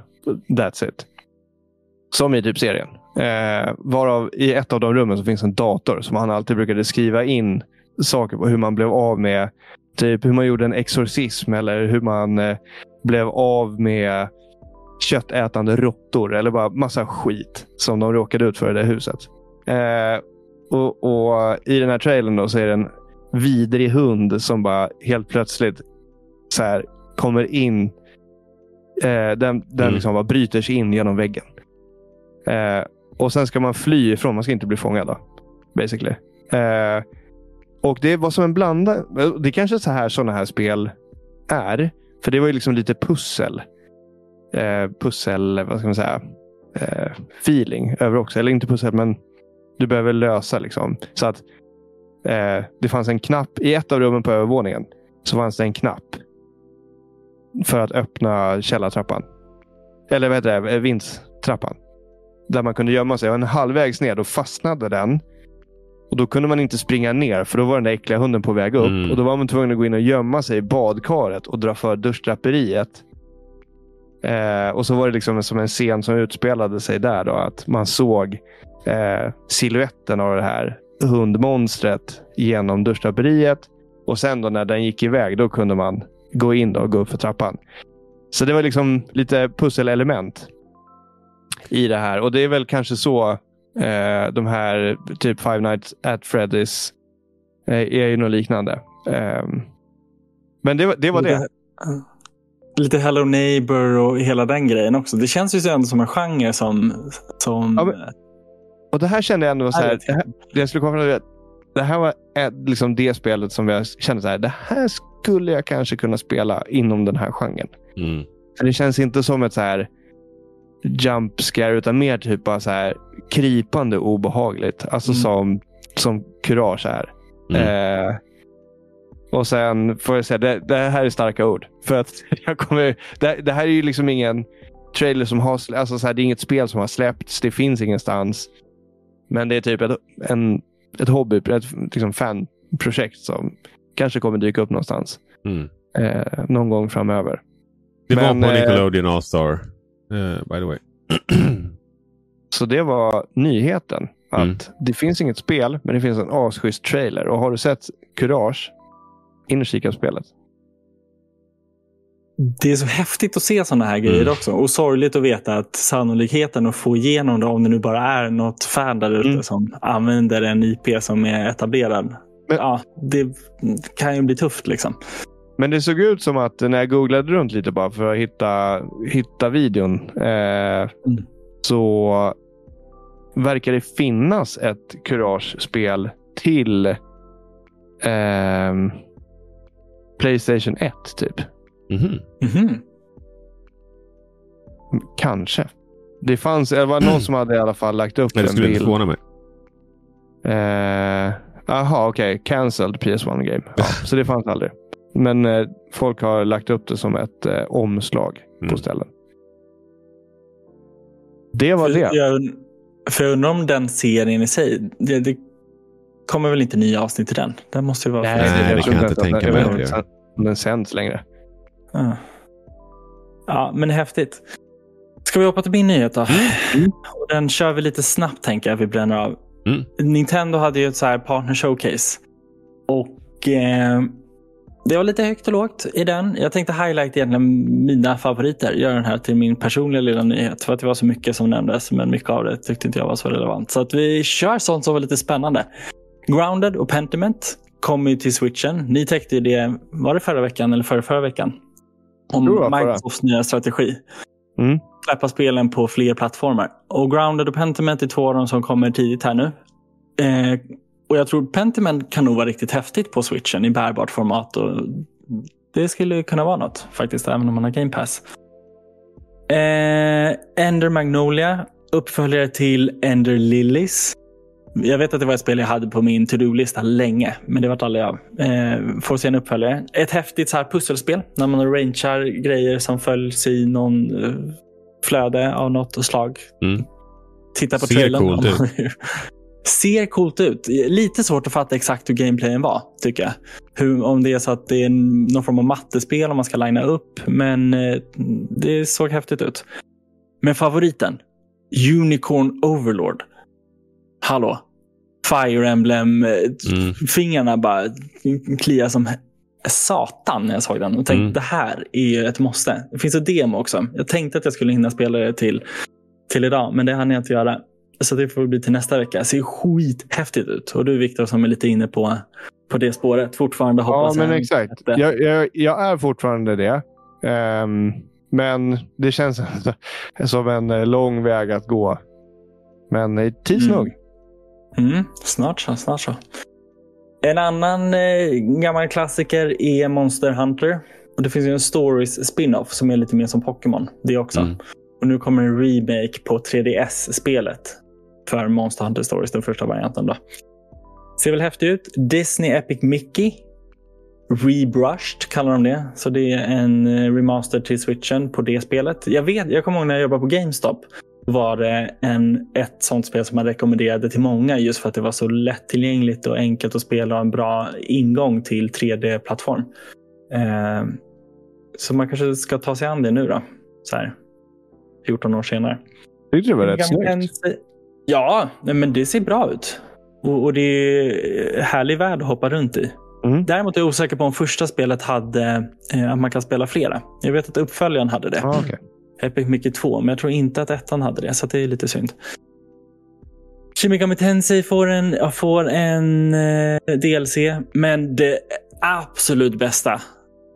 That's it. Som i typ serien. Eh, varav i ett av de rummen så finns en dator som han alltid brukade skriva in saker på hur man blev av med typ hur man gjorde en exorcism eller hur man eh, blev av med köttätande råttor eller bara massa skit som de råkade ut för i det huset. Eh, och, och I den här trailern då så är det en vidrig hund som bara helt plötsligt så här, kommer in. Eh, den den Mm. liksom bara bryter sig in genom väggen. Eh, och sen ska man fly ifrån. Man ska inte bli fångad då. Basically. Eh, och det var som en blanda. Det är kanske så här sådana här spel är. För det var ju liksom lite pussel. Eh, pussel, vad ska man säga? Eh, feeling över också. Eller inte pussel, men du behöver lösa liksom. Så att eh, det fanns en knapp i ett av rummen på övervåningen. Så fanns det en knapp. För att öppna källartrappan. Eller vad heter det? Eh, Vindstrappan. Där man kunde gömma sig. Och en halvvägs ner då fastnade den. Och Då kunde man inte springa ner för då var den där äckliga hunden på väg upp. Mm. Och Då var man tvungen att gå in och gömma sig i badkaret och dra för duschdraperiet. Eh, och så var det liksom som en scen som utspelade sig där. Då, att man såg eh, siluetten av det här hundmonstret genom duschdraperiet. Och sen då när den gick iväg, då kunde man gå in och gå upp för trappan. Så det var liksom lite pusselelement i det här. Och det är väl kanske så eh, de här typ Five Nights at Freddy's eh, är ju något liknande. Ehm, men det, var- det var det. Lite, lite Hello Neighbor och hela den grejen också. Det känns ju ändå som en genre som... som Ja, men- Och det här kände jag ändå så här. Det, här, det jag skulle komma fram till det här var liksom det spelet som jag kände så här. Det här skulle jag kanske kunna spela inom den här genren. Mm. För det känns inte som ett så här jump scare utan mer typ bara så här krypande obehagligt. Alltså Mm. som, som kurage är. Mm. Eh, och sen får jag säga, det, det här är starka ord. För att jag kommer, det, det här är ju liksom ingen trailer som har alltså så här, Det är inget spel som har släppts. Det finns ingenstans. Men det är typ ett, en, ett hobby, ett liksom fanprojekt som kanske kommer dyka upp någonstans. Mm. Eh, någon gång framöver. Det Men, var på eh, Nickelodeon All-Star. eh, by the way. Så det var nyheten. Att Mm. Det finns inget spel, men det finns en asschysst trailer. Och har du sett Courage, in och kika på spelet. Det är så häftigt att se sådana här grejer Mm. också. Och sorgligt att veta att sannolikheten att få igenom det, om det nu bara är något fan där ute Mm. som använder en IP som är etablerad. Men- ja, det kan ju bli tufft liksom. Men det såg ut som att när jag googlade runt lite bara för att hitta, hitta videon. Eh, mm. Så verkar det finnas ett Courage-spel till eh, Playstation 1 typ. Mm -hmm. Mm -hmm. Kanske. Det fanns, det var någon som hade i alla fall lagt upp en bild. Det skulle inte förvåna mig. Jaha, eh, okej. Okay. Cancelled PS1 game. Ja, så det fanns aldrig. Men eh, folk har lagt upp det som ett eh, omslag mm. på ställen. Det var för det. Jag, för jag undrar om den serien i sig. Det, det kommer väl inte nya avsnitt i den? Den måste ju vara Nej, det, det kan jag inte tänka mig. Jag vet inte om den sänds längre. Ja. ja, men häftigt. Ska vi hoppa till min nyhet då? Mm. Den kör vi lite snabbt tänker jag. Vi bränner av. Mm. Nintendo hade ju ett så här partner showcase. Och eh, det var lite högt och lågt i den. Jag tänkte highlight egentligen mina favoriter. Göra den här till min personliga lilla nyhet. För att det var så mycket som nämndes. Men mycket av det tyckte inte jag var så relevant. Så att vi kör sånt som var lite spännande. Grounded och Pentiment kommer till switchen. Ni täckte det, var det förra veckan eller förra, förra veckan? Om Microsofts nya strategi. Mm. Släppa spelen på fler plattformar. Och Grounded och Pentiment är två av dem som kommer tidigt här nu. Eh, och jag tror Pentiment kan nog vara riktigt häftigt på switchen i bärbart format. Och det skulle kunna vara något faktiskt, även om man har Game Pass. Eh, Ender Magnolia, uppföljare till Ender Lilies. Jag vet att det var ett spel jag hade på min to-do-lista länge, men det vart aldrig av. Eh, får se en uppföljare. Ett häftigt så här pusselspel när man arrangear grejer som följs i någon eh, flöde av något slag. Mm. Titta på Ser trailern. Coolt ut. Ser coolt ut. Lite svårt att fatta exakt hur gameplayen var, tycker jag. Hur, om det är så att det är någon form av mattespel om man ska linea upp. Men eh, det såg häftigt ut. Men favoriten? Unicorn Overlord. Hallå? Fire Emblem-fingrarna eh, mm. bara kliar som satan när jag såg den. Och tänkte mm. det här är ett måste. Det finns ett demo också. Jag tänkte att jag skulle hinna spela det till, till idag, men det hann jag inte göra. Så det får bli till nästa vecka. Det ser skithäftigt ut. Och du Viktor som är lite inne på, på det spåret fortfarande hoppas Ja, men exakt. Jag, jag, jag, är fortfarande det. Um, men det känns som en eh, lång väg att gå. Men tids mm. nog. Mm, snart så, snart så. En annan eh, gammal klassiker är Monster Hunter. Och Det finns ju en Stories spin-off som är lite mer som Pokémon. Det också. Mm. Och Nu kommer en remake på 3DS-spelet för Monster Hunter Stories, den första varianten. Då. Ser väl häftigt ut. Disney Epic Mickey. Rebrushed kallar de det. Så det är en eh, remaster till switchen på det spelet. Jag vet, jag kommer ihåg när jag jobbade på GameStop var det en, ett sånt spel som man rekommenderade till många just för att det var så lättillgängligt och enkelt att spela och en bra ingång till 3D-plattform. Eh, så man kanske ska ta sig an det nu då, så här, 14 år senare. Tyckte det var rätt snyggt. Ja, men det ser bra ut. Och, och det är härlig värld att hoppa runt i. Mm. Däremot är jag osäker på om första spelet hade eh, att man kan spela flera. Jag vet att uppföljaren hade det. Ah, okay. Epic Mickey 2, men jag tror inte att ettan hade det, så det är lite synd. Shimigami Tensei får en, får en eh, DLC, men det absolut bästa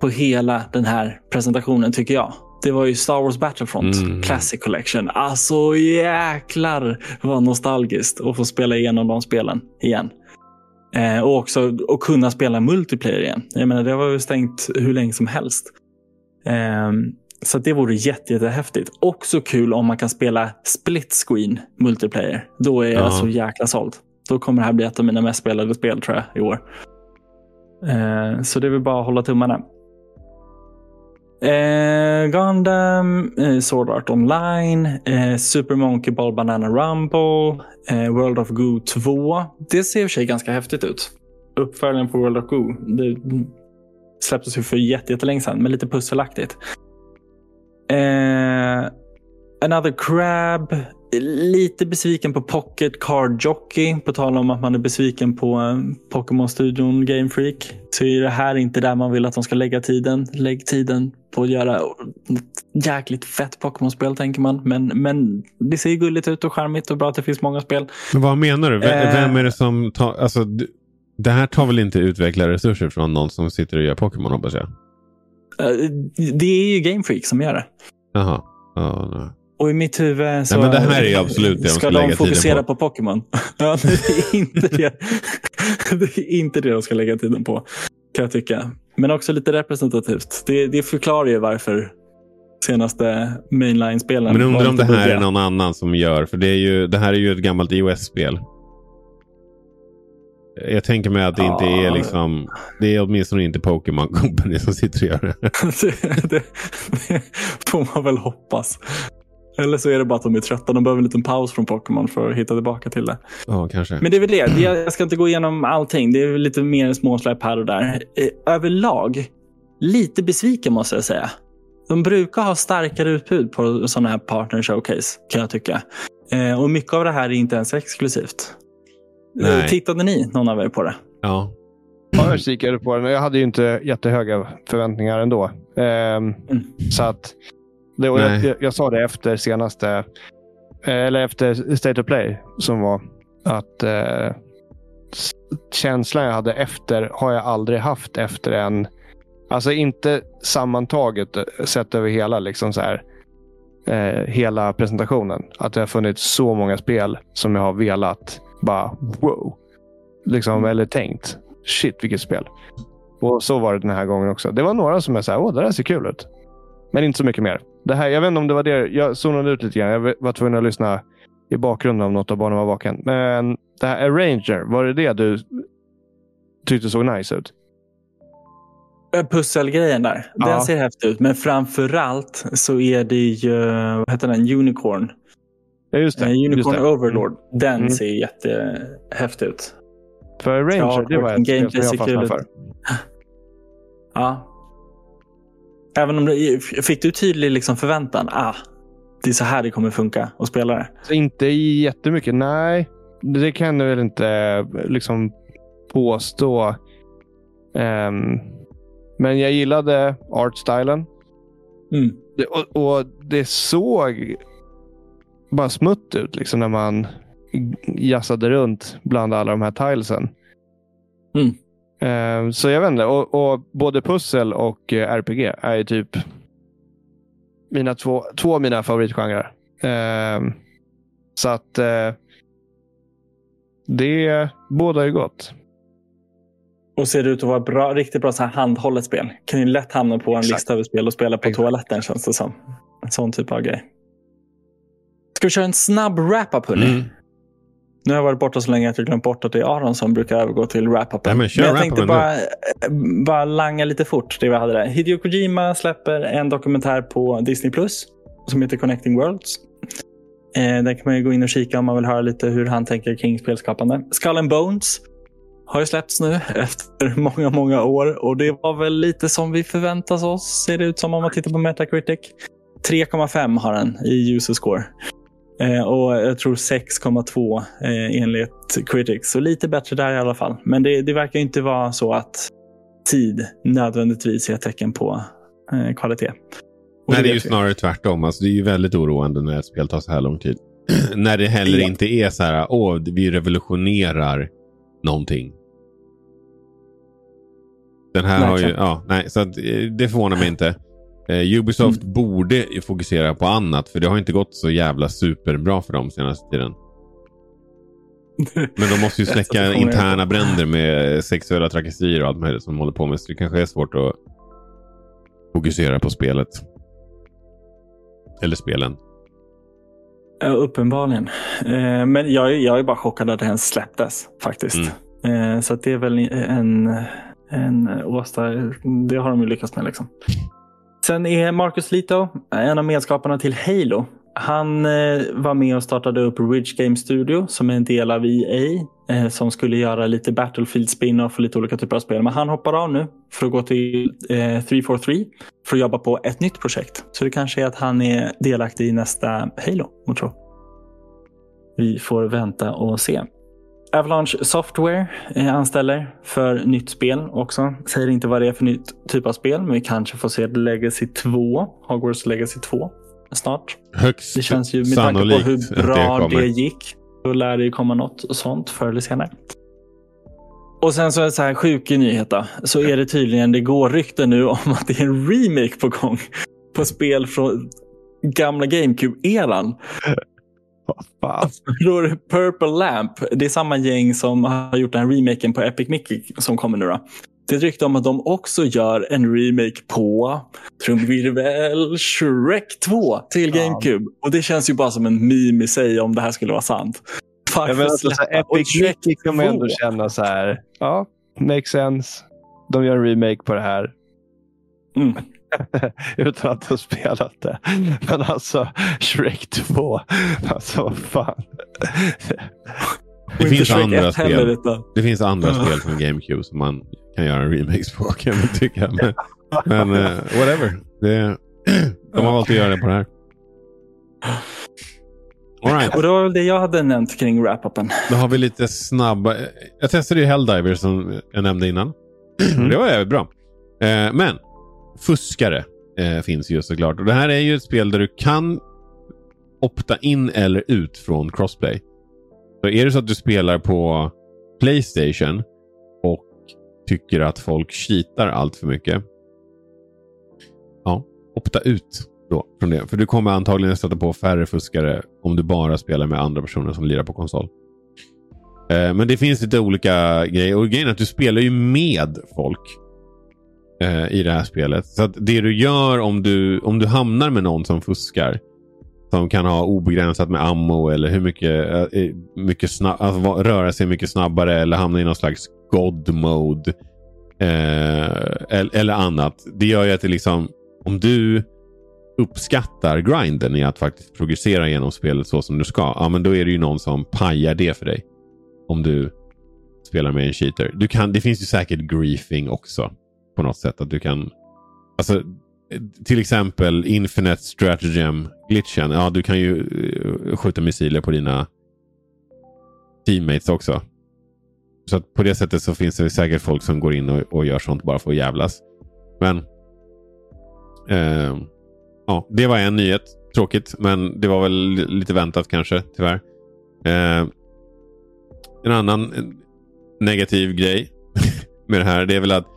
på hela den här presentationen tycker jag. Det var ju Star Wars Battlefront mm. Classic Collection. Alltså jäklar vad nostalgiskt att få spela igenom de spelen igen. Eh, och också att kunna spela multiplayer igen. Jag menar, det var ju stängt hur länge som helst. Eh, så det vore jätte, jättehäftigt. Också kul om man kan spela split screen multiplayer. Då är jag ja. så jäkla såld. Då kommer det här bli ett av mina mest spelade spel tror jag i år. Eh, så det är väl bara att hålla tummarna. Eh, Gundam, eh, Sword Art Online, eh, Super Monkey Ball Banana Rumble, eh, World of Goo 2. Det ser i och för sig ganska häftigt ut. Uppföljaren på World of Goo. Det släpptes ju för jättelänge sedan, men lite pusselaktigt. Eh, Another Crab. Lite besviken på Pocket Card Jockey. På tal om att man är besviken på eh, Pokémon-studion Game Freak. Så är det här inte där man vill att de ska lägga tiden. Lägg tiden på att göra ett jäkligt fett Pokémon-spel tänker man. Men, men det ser gulligt ut och charmigt och bra att det finns många spel. Men vad menar du? Vem, eh, vem är det som tar... Alltså, det här tar väl inte utvecklarresurser från någon som sitter och gör Pokémon hoppas jag? Det är ju Game Freak som gör det. Jaha. Ja, nej. Och i mitt huvud så Nej, men det här är absolut det de ska de fokusera på. på, Pokémon. ja, det är inte det. det är inte det de ska lägga tiden på, kan jag tycka. Men också lite representativt. Det, det förklarar ju varför senaste mainline-spelen Men undrar om det här är någon annan som gör. För det, är ju, det här är ju ett gammalt iOS-spel. Jag tänker mig att det inte Ja. är liksom. Det är åtminstone inte Pokémon Company som sitter och gör det. det, det, det får man väl hoppas. Eller så är det bara att de är trötta. De behöver en liten paus från Pokémon för att hitta tillbaka till det. Ja, kanske. Men det är väl det. Jag ska inte gå igenom allting. Det är lite mer småsläpp här och där. Eh, Överlag, lite besviken måste jag säga. De brukar ha starkare utbud på sådana här partner showcase, kan jag tycka. Eh, och mycket av det här är inte ens exklusivt. Eh, Nej. Tittade ni, någon av er, på det? Ja. Ja, jag kikade på den. Jag hade ju inte jättehöga förväntningar ändå. Ehm, Så att, det, och jag, Nej. jag, jag sa det efter senaste, eh, eller efter State of Play, som var att eh, känslan jag hade efter har jag aldrig haft efter en, alltså inte sammantaget eh, sett över hela, liksom så här, eh, hela presentationen. Att det har funnits så många spel som jag har velat bara wow. Liksom, eller tänkt shit vilket spel. Och så var det den här gången också. Det var några som jag sa, åh det där ser kul ut. Men inte så mycket mer. Det här, jag vet inte om det var det. Jag zonade ut lite grann. Jag var tvungen att lyssna i bakgrunden om något av barnen var vaken. Men det här Arranger, var det det du tyckte såg nice ut? Eh, Pusselgrejen där, Ja. den ser häftig ut. Men framförallt så är det ju, vad heter den, Unicorn. Ja, just det. Eh, just Unicorn det. Overlord. Den Mm. ser jättehäftig ut. För Arranger, Ja, det var ett spel som jag fastnade för. Ja. Även om det, fick du tydlig liksom förväntan? Ah, det är så här det kommer funka att spela det. Så inte jättemycket. Nej, det kan jag väl inte liksom påstå. Ehm, men jag gillade artstylen. Mm. Och, och det såg bara smutt ut liksom när man jassade runt bland alla de här tilesen. Mm. Ehm, så jag vet inte. Och, och både pussel och eh, RPG är ju typ mina två, två av mina favoritgenrer. Ehm, så att eh, det båda är gott. Och ser ut att vara bra, riktigt bra så här handhållet spel. Kan ju lätt hamna på en Exakt. lista över spel och spela på Exakt. toaletten känns det som. En sån typ av grej. Ska vi köra en snabb wrap-up hörni? Mm. Nu har jag varit borta så länge att jag glömt bort att det är Aron som brukar övergå till wrap-upen. Men kör jag wrap-upen tänkte bara, bara langa lite fort det vi hade där. Hideo Kojima släpper en dokumentär på Disney Plus som heter Connecting Worlds. Eh, där kan man ju gå in och kika om man vill höra lite hur han tänker kring spelskapande. Skull and Bones har ju släppts nu efter många, många år och det var väl lite som vi förväntas oss, ser det ut som om man tittar på Metacritic. 3,5 har den i user score. Eh, och jag tror 6,2 eh, enligt Critics. Så lite bättre där i alla fall. Men det, det verkar inte vara så att tid nödvändigtvis är ett tecken på eh, kvalitet. Och Nej, det är ju snarare tvärtom. Alltså, det är ju väldigt oroande när ett spel tar så här lång tid. när det heller Ja. inte är så här, åh, vi revolutionerar någonting. Den här har ju, ja, nej, så att, eh, det förvånar mig inte. Eh, Ubisoft Mm. borde ju fokusera på annat, för det har inte gått så jävla superbra för dem senaste tiden. Men de måste ju släcka interna bränder med sexuella trakasserier och allt möjligt som de håller på med. Så det kanske är svårt att fokusera på spelet. Eller spelen. Ja, uppenbarligen. Eh, men jag, är- jag är bara chockad att det ens släpptes faktiskt. Mm. Eh, så det är väl en, en åsta. Det har de ju lyckats med. Liksom. Sen är Marcus Lito en av medskaparna till Halo. Han eh, var med och startade upp Ridge Game Studio som är en del av EA. Eh, som skulle göra lite Battlefield spin-off och lite olika typer av spel. Men han hoppar av nu för att gå till eh, 343 för att jobba på ett nytt projekt. Så det kanske är att han är delaktig i nästa Halo, tror. Vi får vänta och se. Avalanche Software eh, anställer för nytt spel också. Säger inte vad det är för nytt typ av spel, men vi kanske får se Legacy 2, Hogwarts Legacy 2 snart. Högst Det känns ju med tanke på hur bra det det, gick. Då lär det ju komma något sånt förr eller senare. Och sen så är det så här sjuk nyhet då, så är det tydligen, det går rykten nu om att det är en remake på gång på spel från gamla GameCube-eran. Då är det Purple Lamp. Det är samma gäng som har gjort den här remaken på Epic Mickey som kommer nu. Då. Det är ett rykte om att de också gör en remake på trumvirvel Shrek 2 till GameCube. Ja. Och det känns ju bara som en meme i sig om det här skulle vara sant. Ja, men alltså, så Epic Mickey kan man ändå känna så här. Ja, makes sense. De gör en remake på det här. Mm. Utan att ha spelat det. Men alltså, Shrek 2. Alltså, vad fan. Det finns, andra spel. det finns andra spel från GameCube som man kan göra en remix på kan man tycka. Men, men uh, whatever. Det, de har valt att göra det på det här. All right. Och det var väl det jag hade nämnt kring wrap-upen. Då har vi lite snabba. Jag testade ju Helldiver som jag nämnde innan. Mm. Det var jävligt bra. Eh, men fuskare eh, finns ju såklart. Och det här är ju ett spel där du kan opta in eller ut från crossplay. Så är det så att du spelar på Playstation och tycker att folk cheatar allt för mycket. Ja, opta ut då från det. För du kommer antagligen stöta på färre fuskare om du bara spelar med andra personer som lirar på konsol. Eh, men det finns lite olika grejer. Och grejen är att du spelar ju med folk eh, i det här spelet. Så att det du gör om du, om du hamnar med någon som fuskar som kan ha obegränsat med ammo eller hur mycket, eh, mycket snabb, alltså, röra sig mycket snabbare eller hamna i någon slags God mode. Eh, eller, annat. Det gör ju att det liksom, om du uppskattar grinden i att faktiskt progressera genom spelet så som du ska. Ja, men då är det ju någon som pajar det för dig. Om du spelar med en cheater. Du kan, det finns ju säkert griefing också. På något sätt. Att du kan... Alltså, till exempel Infinite Stratagem-glitchen. Ja, du kan ju eh, skjuta missiler på dina teammates också. Så att på det sättet så finns det säkert folk som går in och, och gör sånt bara för att jävlas. Men eh, ja, det var en nyhet. Tråkigt, men det var väl lite väntat kanske, tyvärr. Eh, en annan eh, negativ grej med det här det är väl att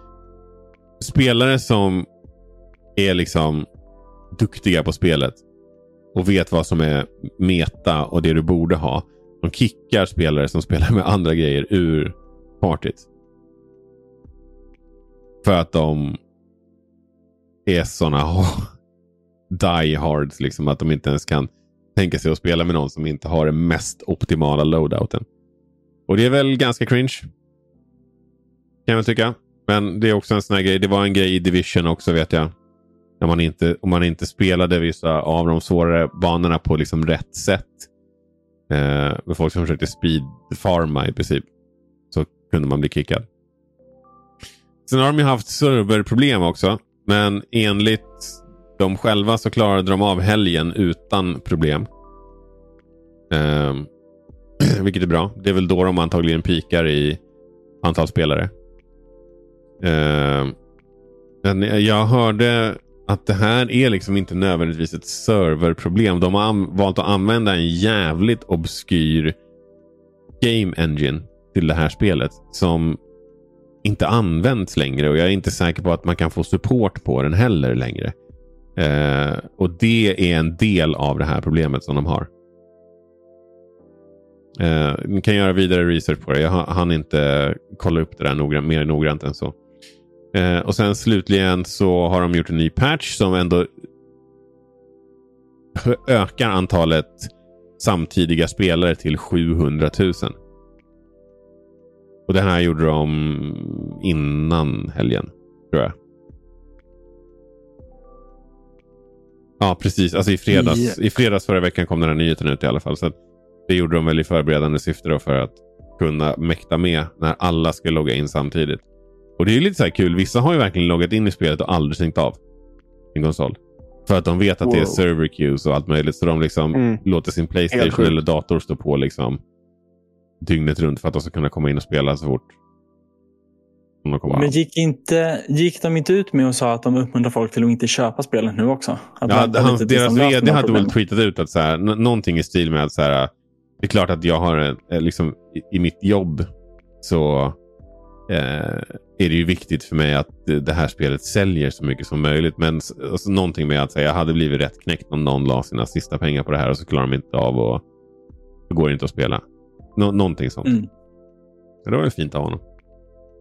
spelare som är liksom duktiga på spelet och vet vad som är meta och det du borde ha. De kickar spelare som spelar med andra grejer ur partyt. För att de är sådana die hards. Liksom, att de inte ens kan tänka sig att spela med någon som inte har den mest optimala loadouten. Och det är väl ganska cringe. Kan jag väl tycka. Men det är också en sån här grej. Det var en grej i Division också vet jag. När man inte, om man inte spelade vissa av de svårare banorna på liksom rätt sätt. Eh, med folk som försökte speedfarma i princip. Så kunde man bli kickad. Sen har de ju haft serverproblem också. Men enligt de själva så klarade de av helgen utan problem. Eh, vilket är bra. Det är väl då de antagligen pikar i antal spelare. Eh, men jag hörde att det här är liksom inte nödvändigtvis ett serverproblem. De har valt att använda en jävligt obskyr game engine till det här spelet. Som inte används längre och jag är inte säker på att man kan få support på den heller längre. Eh, och det är en del av det här problemet som de har. Eh, ni kan göra vidare research på det. Jag hann inte kolla upp det där noggrant, mer noggrant än så. Eh, och sen slutligen så har de gjort en ny patch som ändå ökar antalet samtidiga spelare till 700 000. Och det här gjorde de innan helgen, tror jag. Ja, precis. Alltså i fredags, yeah. i fredags förra veckan kom den här nyheten ut i alla fall. Så det gjorde de väl i förberedande syfte för att kunna mäkta med när alla ska logga in samtidigt. Och det är lite så kul. Vissa har ju verkligen loggat in i spelet och aldrig stängt av sin konsol. För att de vet att wow. det är server queues och allt möjligt. Så de liksom mm. låter sin Playstation eller dator stå på liksom dygnet runt för att de ska kunna komma in och spela så fort men gick, inte, gick de inte ut med och sa att de uppmuntrar folk till att inte köpa spelet nu också? Att ja, hans, deras vd hade väl tweetat ut att så här, någonting i stil med att så här, det är klart att jag har liksom, i, i mitt jobb så eh, är det ju viktigt för mig att det här spelet säljer så mycket som möjligt. Men alltså, någonting med att säga jag hade blivit rätt knäckt om någon la sina sista pengar på det här och så klarar de inte av och så går det inte att spela. Nå någonting sånt. Mm. Det var ju fint av honom.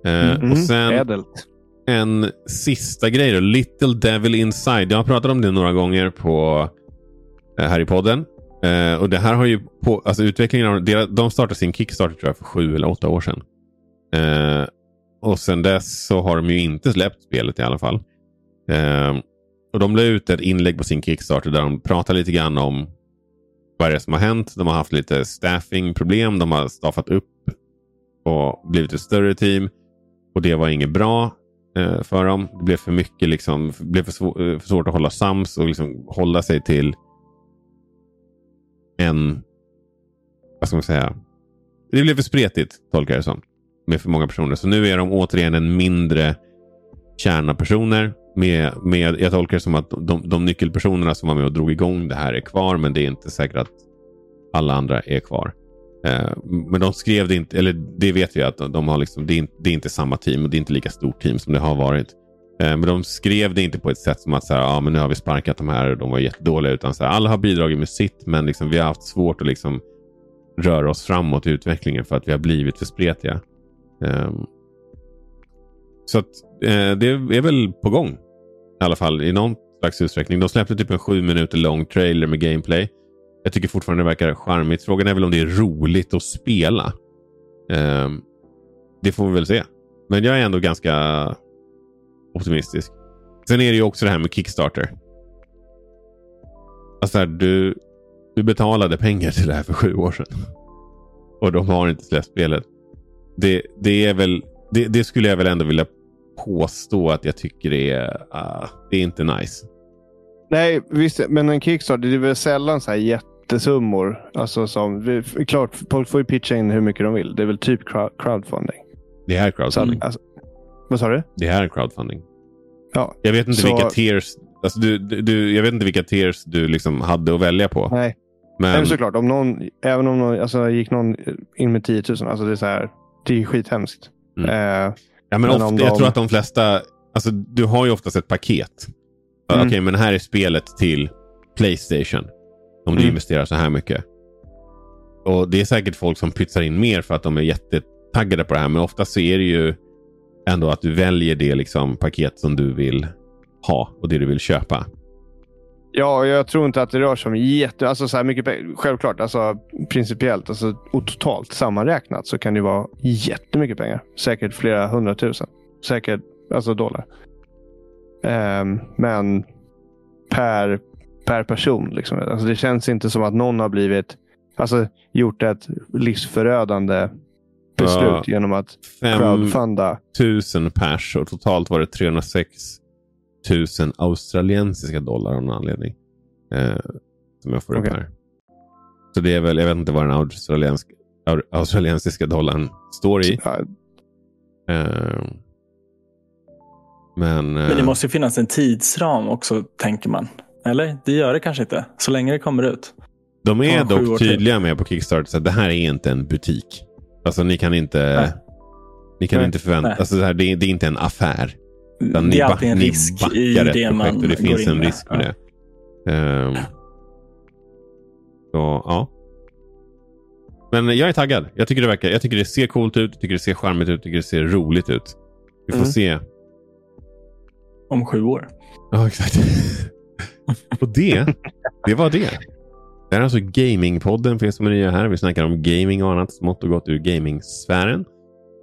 Eh, mm. Och sen Ädelt. en sista grej då. Little Devil Inside. Jag har pratat om det några gånger på eh, här i podden. Eh, och det här har ju på, alltså utvecklingen av, de startade sin Kickstarter tror jag för sju eller åtta år sedan. Eh, och sen dess så har de ju inte släppt spelet i alla fall. Eh, och De la ut ett inlägg på sin Kickstarter där de pratar lite grann om vad det är som har hänt. De har haft lite staffingproblem. De har staffat upp och blivit ett större team. Och det var inget bra eh, för dem. Det blev för mycket, liksom, blev för, svår, eh, för svårt att hålla sams och liksom hålla sig till en, vad ska man säga, det blev för spretigt tolkar jag det som. Med för många personer. Så nu är de återigen en mindre kärna personer. Med, med, jag tolkar det som att de, de nyckelpersonerna som var med och drog igång det här är kvar. Men det är inte säkert att alla andra är kvar. Eh, men de skrev det inte, eller det vet vi att de har liksom, det är, det är inte samma team och det är inte lika stort team som det har varit. Eh, men de skrev det inte på ett sätt som att så här, ah, men nu har vi sparkat de här och de var jättedåliga. Utan så här, alla har bidragit med sitt men liksom, vi har haft svårt att liksom röra oss framåt i utvecklingen för att vi har blivit för spretiga. Ehm, så att, eh, det är väl på gång. I alla fall i någon slags utsträckning. De släppte typ en sju minuter lång trailer med gameplay. Jag tycker fortfarande det verkar charmigt. Frågan är väl om det är roligt att spela. Ehm, det får vi väl se. Men jag är ändå ganska optimistisk. Sen är det ju också det här med Kickstarter. Alltså här, du, du betalade pengar till det här för sju år sedan. Och de har inte släppt spelet. Det, det, är väl, det, det, skulle jag väl ändå vilja påstå att jag tycker det är, uh, det är inte nice. Nej, visst, men en Kickstarter det är väl sällan så här jättesummor. Alltså som, klart, folk får ju pitcha in hur mycket de vill. Det är väl typ crowdfunding. Det är crowdfunding. Så, alltså, vad sa du? Det här är crowdfunding. Ja, jag vet inte så... vilka tiers alltså du, du, jag vet inte vilka tiers du liksom hade att välja på. Nej, men... Nej, såklart. Om någon, även om någon, alltså, gick någon in med 10 000. Alltså det, är så här, det är skithemskt. Mm. Eh, ja, men, men ofta, de... Jag tror att de flesta... Alltså, du har ju oftast ett paket. Mm. Okej, okay, men här är spelet till Playstation. Om du mm. investerar så här mycket. Och Det är säkert folk som pytsar in mer för att de är jättetaggade på det här. Men oftast så är det ju ändå att du väljer det liksom, paket som du vill ha och det du vill köpa. Ja, jag tror inte att det rör sig om jätte... Alltså så här mycket, självklart, alltså, principiellt alltså, och totalt sammanräknat så kan det vara jättemycket pengar. Säkert flera hundratusen. Säkert alltså dollar. Um, men per, per person. Liksom. Alltså, det känns inte som att någon har blivit alltså, gjort ett livsförödande beslut ja, genom att crowdfunda. Tusen pers och totalt var det 306 000 australiensiska dollar av någon anledning. Eh, som jag får okay. upp här. Så det är väl, jag vet inte vad den australiensk, australiensiska dollarn står i. Eh, men, men det eh, måste ju finnas en tidsram också, tänker man. Eller? Det gör det kanske inte. Så länge det kommer ut. De är dock tydliga med på Kickstarter att det här är inte en butik. Alltså ni kan inte, Nej. ni kan Nej. inte förvänta alltså, det, här, det, är, det är inte en affär. Utan det är alltid en risk i det man och Det finns en risk med ja. det. Um, så, ja. Men jag är taggad. Jag tycker det verkar. Jag tycker det ser coolt ut. Jag tycker det ser charmigt ut. Jag tycker det ser roligt ut. Vi får mm. se. Om sju år. Ja, exakt. och det, det var det. Det här är alltså Gamingpodden för er som är nya här. Vi snackar om gaming och annat smått och gott ur gamingsfären.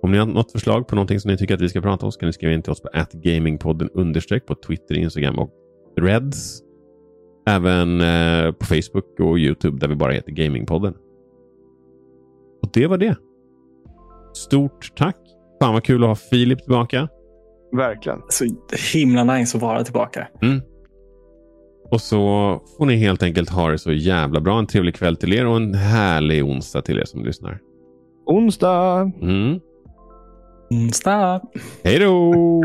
Om ni har något förslag på någonting som ni tycker att vi ska prata om så kan ni skriva in till oss på atgamingpodden understreck på Twitter, Instagram och Threads. Även eh, på Facebook och Youtube där vi bara heter Gamingpodden. Och det var det. Stort tack. Fan vad kul att ha Filip tillbaka. Verkligen. Så himla nice att vara tillbaka. Mm. Och så får ni helt enkelt ha det så jävla bra. En trevlig kväll till er och en härlig onsdag till er som lyssnar. Onsdag! Mm. Då! Hej då!